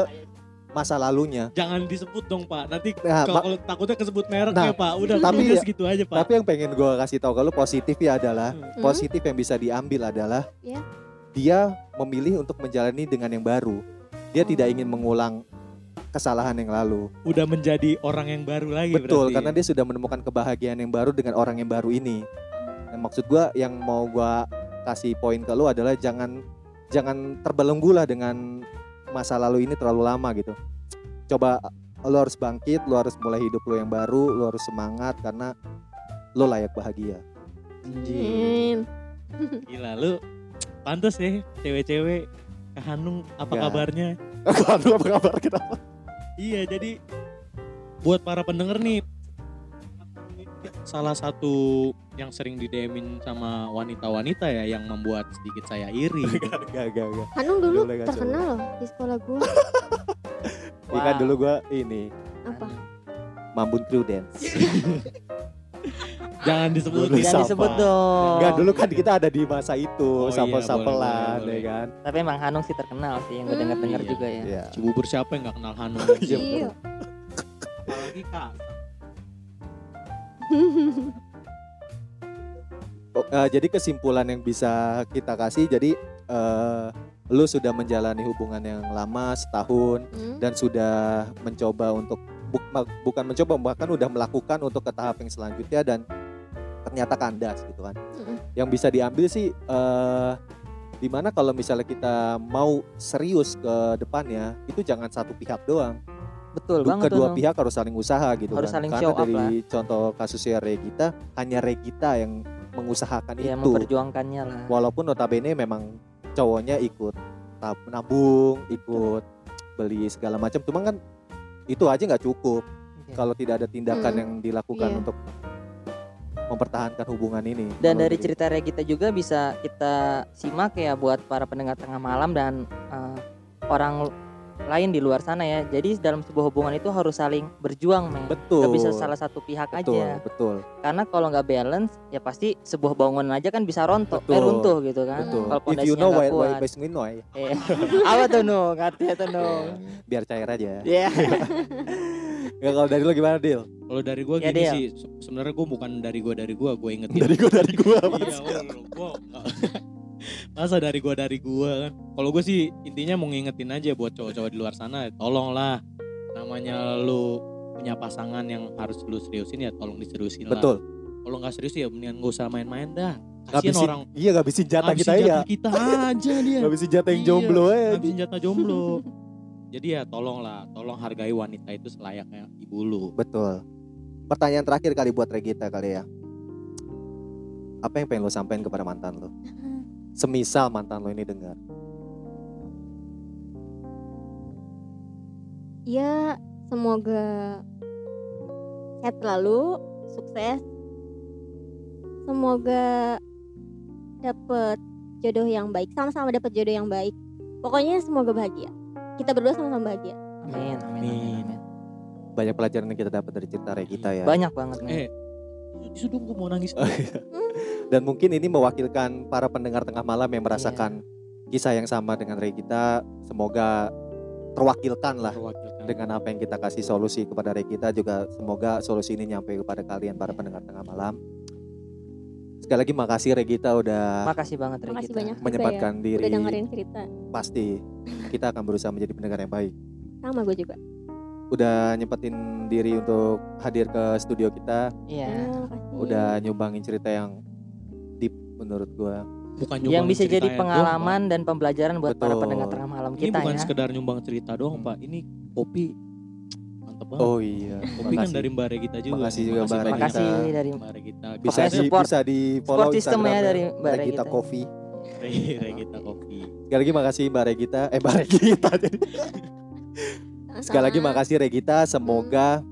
Speaker 2: masa lalunya.
Speaker 1: Jangan disebut dong Pak. Nanti
Speaker 2: Nah,
Speaker 1: kalau takutnya kesebut merek
Speaker 2: Nah,
Speaker 1: ya Pak. Udah
Speaker 2: tapi
Speaker 1: udah
Speaker 2: ya-
Speaker 1: segitu aja Pak.
Speaker 2: Tapi yang pengen gue kasih tahu kalau positif ya adalah
Speaker 1: Hmm.
Speaker 2: Positif yang bisa diambil adalah
Speaker 4: Ya.
Speaker 2: dia memilih untuk menjalani dengan yang baru. Dia tidak ingin mengulang kesalahan yang lalu.
Speaker 1: Udah menjadi orang yang baru lagi
Speaker 2: Betul,
Speaker 1: berarti.
Speaker 2: karena dia sudah menemukan kebahagiaan yang baru dengan orang yang baru ini. Dan maksud gua yang mau gua kasih poin ke lu adalah jangan jangan terbelenggu lah dengan masa lalu ini terlalu lama gitu. Coba lu harus bangkit, lu harus mulai hidup lu yang baru, lu harus semangat karena lu layak bahagia.
Speaker 4: Amin.
Speaker 1: Gila lu pantas ya cewek-cewek Hanung apa
Speaker 2: Ya.
Speaker 1: kabarnya?
Speaker 2: Aduh, apa kabar kita?
Speaker 1: Iya, jadi buat para pendengar nih salah satu yang sering didemin sama wanita-wanita ya yang membuat sedikit saya iri. gitu.
Speaker 2: Gak, gak, gak.
Speaker 4: Hanung dulu
Speaker 2: Boleh, Kak,
Speaker 4: terkenal loh di sekolah gue.
Speaker 3: Wow.
Speaker 2: dulu gua ini
Speaker 4: Apa?
Speaker 2: Mambun Crew Dance.
Speaker 1: Jangan disebut.
Speaker 2: Dulu
Speaker 3: jangan disebut dong
Speaker 2: Enggak dulu kan kita ada di masa itu,
Speaker 1: Oh, iya,
Speaker 2: sapel-sapelan
Speaker 1: boleh, boleh,
Speaker 2: ya kan.
Speaker 3: tapi emang Hanung sih terkenal sih yang gue
Speaker 4: Hmm.
Speaker 3: denger dengar
Speaker 1: Iya.
Speaker 3: juga ya
Speaker 2: Iya.
Speaker 1: Cibubur siapa yang nggak kenal Hanung?
Speaker 2: Iya,
Speaker 4: Iya.
Speaker 1: Apalagi kak.
Speaker 2: Oh, eh, jadi kesimpulan yang bisa kita kasih jadi eh, lu sudah menjalani hubungan yang lama setahun
Speaker 4: Hmm?
Speaker 2: dan sudah mencoba untuk bukan mencoba bahkan udah melakukan untuk ke tahap yang selanjutnya dan ternyata kandas gitu kan. Yang bisa diambil sih eh di mana kalau misalnya kita mau serius ke depannya itu jangan satu pihak doang.
Speaker 3: betul banget
Speaker 2: kedua
Speaker 3: tuh,
Speaker 2: pihak harus saling usaha gitu
Speaker 3: Harus
Speaker 2: kan.
Speaker 3: saling
Speaker 2: Karena
Speaker 3: show up
Speaker 2: dari contoh kasusnya Regita hanya Regita yang mengusahakan
Speaker 3: Iya,
Speaker 2: itu.
Speaker 3: memperjuangkannya lah
Speaker 2: Walaupun notabene memang cowoknya ikut nabung, ikut beli segala macam, cuma kan itu aja nggak cukup
Speaker 3: Iya.
Speaker 2: kalau tidak ada tindakan
Speaker 4: Hmm,
Speaker 2: yang dilakukan
Speaker 4: iya.
Speaker 2: untuk mempertahankan hubungan ini.
Speaker 3: dan dari
Speaker 2: dari-
Speaker 3: cerita Regita juga bisa kita simak ya buat para pendengar tengah malam dan eh, orang lain di luar sana ya jadi dalam sebuah hubungan itu harus saling berjuang men
Speaker 2: betul.
Speaker 3: Gak bisa salah satu pihak
Speaker 2: betul,
Speaker 3: aja
Speaker 2: betul.
Speaker 3: karena kalau nggak balance ya pasti sebuah bangunan aja kan bisa rontok eh
Speaker 2: Betul.
Speaker 3: runtuh gitu kan
Speaker 2: Betul.
Speaker 3: kalau
Speaker 2: If you know why why
Speaker 3: kuat
Speaker 2: best know ya.
Speaker 3: Eh, apa tuh nu ngerti itu nu
Speaker 2: Biar cair aja.
Speaker 3: ya
Speaker 2: Ya kalau dari lo gimana Dil?
Speaker 1: Kalau dari gue
Speaker 3: Ya,
Speaker 1: gini
Speaker 3: Del.
Speaker 1: sih, se- sebenarnya gue bukan dari gue dari gue, gue ingetin.
Speaker 2: Dari gua dari gua.
Speaker 1: iya, oh, gua nggak- masa dari gue dari gue kan. Kalau gue sih intinya mau ngingetin aja buat cowok-cowok di luar sana, tolonglah namanya lu punya pasangan yang harus lu seriusin ya tolong diseriusin lah.
Speaker 2: Betul.
Speaker 1: Kalau nggak serius ya mendingan gak usah main-main dah. Kasian
Speaker 2: Ngabisin,
Speaker 1: orang
Speaker 2: iya ngabisin jatah kita ya.
Speaker 1: jatah kita aja dia.
Speaker 2: Ngabisin jatah yang
Speaker 1: Iya,
Speaker 2: jomblo ya.
Speaker 1: Ngabisin jatah jomblo. Jadi ya tolonglah, tolong hargai wanita itu selayaknya ibu lu.
Speaker 2: Betul. Pertanyaan terakhir kali buat Regita kali ya. Apa yang pengen lo sampaikan kepada mantan lo? Semisal mantan lo ini dengar.
Speaker 4: Ya, semoga sehat selalu, sukses. Semoga dapet jodoh yang baik, sama-sama dapet jodoh yang baik. Pokoknya semoga bahagia. Kita berdua sama-sama bahagia.
Speaker 3: Amin, amin, amin,
Speaker 1: Amin.
Speaker 3: amin.
Speaker 2: Banyak pelajaran yang kita dapat dari cerita Regita ya.
Speaker 3: Banyak banget men.
Speaker 1: Eh, disuruh gue mau nangis.
Speaker 2: Oh, iya. Dan mungkin ini mewakilkan para pendengar tengah malam yang merasakan kisah yang sama dengan Regita. Semoga terwakilkan lah
Speaker 1: Perwakilan.
Speaker 2: dengan apa yang kita kasih solusi kepada Regita juga semoga solusi ini nyampe kepada kalian para pendengar tengah malam. Sekali lagi makasih Regita udah
Speaker 3: Makasih banget Ri,
Speaker 4: Makasih
Speaker 3: kita.
Speaker 4: banyak.
Speaker 2: menyempatkan
Speaker 4: Udah
Speaker 2: diri.
Speaker 4: dengerin cerita.
Speaker 2: Pasti kita akan berusaha menjadi pendengar yang baik.
Speaker 4: Sama gue juga.
Speaker 2: Udah nyempetin diri untuk hadir ke studio kita,
Speaker 3: Iya.
Speaker 4: Ya,
Speaker 2: udah nyumbangin cerita yang deep menurut gua.
Speaker 1: Bukan
Speaker 3: Yang
Speaker 1: nyumbang
Speaker 3: bisa jadi
Speaker 1: cerita
Speaker 3: pengalaman dan pembelajaran buat para
Speaker 2: Betul.
Speaker 3: pendengar tengah malam
Speaker 1: Pak. Ini
Speaker 3: kita
Speaker 1: bukan
Speaker 3: ya.
Speaker 1: sekedar nyumbang cerita doang,
Speaker 2: Hmm.
Speaker 1: Pak. Ini kopi mantep banget.
Speaker 2: Oh iya,
Speaker 1: kopi kan dari Mbak Regita juga.
Speaker 2: Makasih juga Mbak. Regita.
Speaker 3: Makasih dari
Speaker 1: Mbak Regita.
Speaker 2: bisa di
Speaker 3: support-
Speaker 2: bisa di follow
Speaker 3: support ya
Speaker 2: Instagramnya
Speaker 3: dari Mbak
Speaker 2: Regita
Speaker 3: Regita.
Speaker 2: Coffee.
Speaker 1: Regita kopi.
Speaker 2: Sekali lagi makasih Mbak Regita, eh Mbak Regita. jadi. Sekali lagi makasih Regita, semoga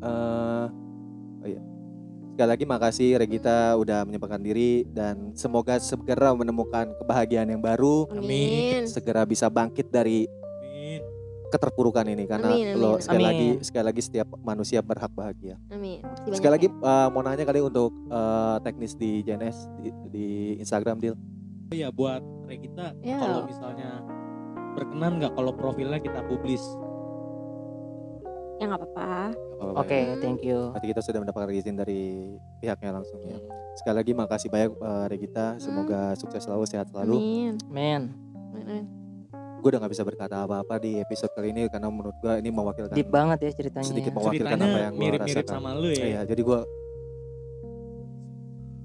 Speaker 2: eh oh iya. Sekali lagi makasih Regita udah menyempatkan diri dan semoga segera menemukan kebahagiaan yang baru,
Speaker 4: Amin.
Speaker 2: segera bisa bangkit dari. Keterpurukan ini karena
Speaker 4: Amin, amin,
Speaker 2: lo sekali
Speaker 3: amin.
Speaker 2: lagi sekali lagi setiap manusia berhak bahagia.
Speaker 4: Amin. Banyak
Speaker 2: Sekali lagi eh, mau nanya kali untuk eh, teknis di JNS di, di Instagram.
Speaker 1: Oh iya buat Regita
Speaker 4: Ya.
Speaker 1: kalau misalnya berkenan nggak kalau profilnya kita publis?
Speaker 4: Ya nggak apa-apa.
Speaker 3: Oke,
Speaker 2: ya.
Speaker 3: thank you.
Speaker 2: Berarti kita sudah mendapatkan izin dari pihaknya langsung ya.
Speaker 1: Hmm.
Speaker 2: Sekali lagi makasih banyak eh, Regita, semoga sukses selalu, sehat selalu.
Speaker 4: Amin.
Speaker 3: Men,
Speaker 4: Amin.
Speaker 2: Gue udah nggak bisa berkata apa-apa di episode kali ini karena menurut gue ini mewakilkan
Speaker 3: deep banget ya ceritanya.
Speaker 2: sedikit mewakilkan apa
Speaker 1: Ceritanya
Speaker 2: yang gue
Speaker 1: mirip-mirip
Speaker 2: rasakan.
Speaker 1: sama lu ya.
Speaker 2: Iya, jadi gue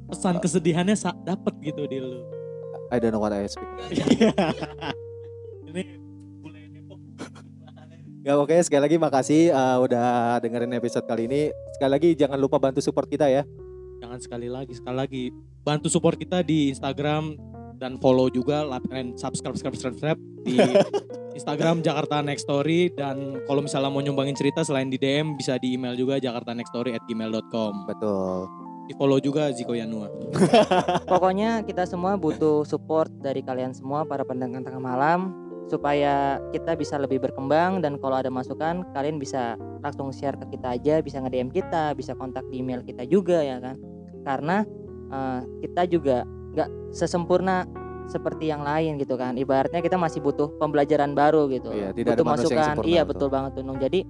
Speaker 1: Pesan kesedihannya sa- dapet gitu di lu.
Speaker 2: I don't know what I speak.
Speaker 1: Ini.
Speaker 2: Ya oke sekali lagi makasih eh, udah dengerin episode kali ini. Sekali lagi jangan lupa bantu support kita ya.
Speaker 1: Jangan sekali lagi, sekali lagi bantu support kita di Instagram dan follow juga, like and subscribe, subscribe, subscribe di Instagram Jakarta Next Story dan kalau misalnya mau nyumbangin cerita selain di DM bisa di email juga jakarta next story at gmail.com
Speaker 2: Betul.
Speaker 1: di follow juga Ziko Yanua
Speaker 3: Pokoknya kita semua butuh support dari kalian semua para pendengar tengah malam supaya kita bisa lebih berkembang dan kalau ada masukan kalian bisa langsung share ke kita aja, bisa nge-DM kita, bisa kontak di email kita juga ya kan. Karena eh, kita juga nggak sesempurna seperti yang lain gitu kan. Ibaratnya kita masih butuh pembelajaran baru gitu.
Speaker 2: Iya, tidak
Speaker 3: butuh masukan. Iya
Speaker 2: betul.
Speaker 3: betul banget tuh Nung. Jadi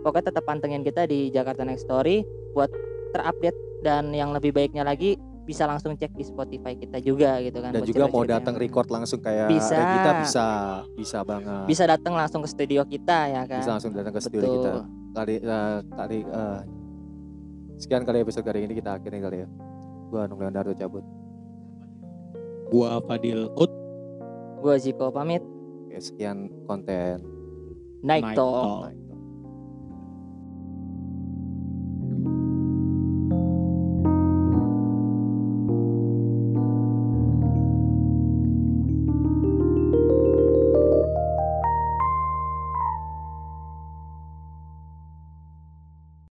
Speaker 3: pokoknya tetap pantengin kita di Jakarta Next Story buat terupdate dan yang lebih baiknya lagi bisa langsung cek di Spotify kita juga gitu kan.
Speaker 2: Dan juga mau datang
Speaker 3: yang-
Speaker 2: record langsung kayak
Speaker 3: Bisa.
Speaker 2: kita bisa bisa banget.
Speaker 3: bisa datang langsung ke studio kita ya kan.
Speaker 2: Bisa langsung datang ke studio
Speaker 3: Betul.
Speaker 2: kita. Kali eh, kali eh, sekian kali episode kali ini kita akhirnya kali ya. Gua Nung Leonardo cabut.
Speaker 1: Gua Fadil Ut
Speaker 3: Gua Ziko pamit.
Speaker 2: Oke, sekian konten
Speaker 3: Night,
Speaker 1: Night
Speaker 3: Talk.
Speaker 1: Talk.
Speaker 2: Night Talk.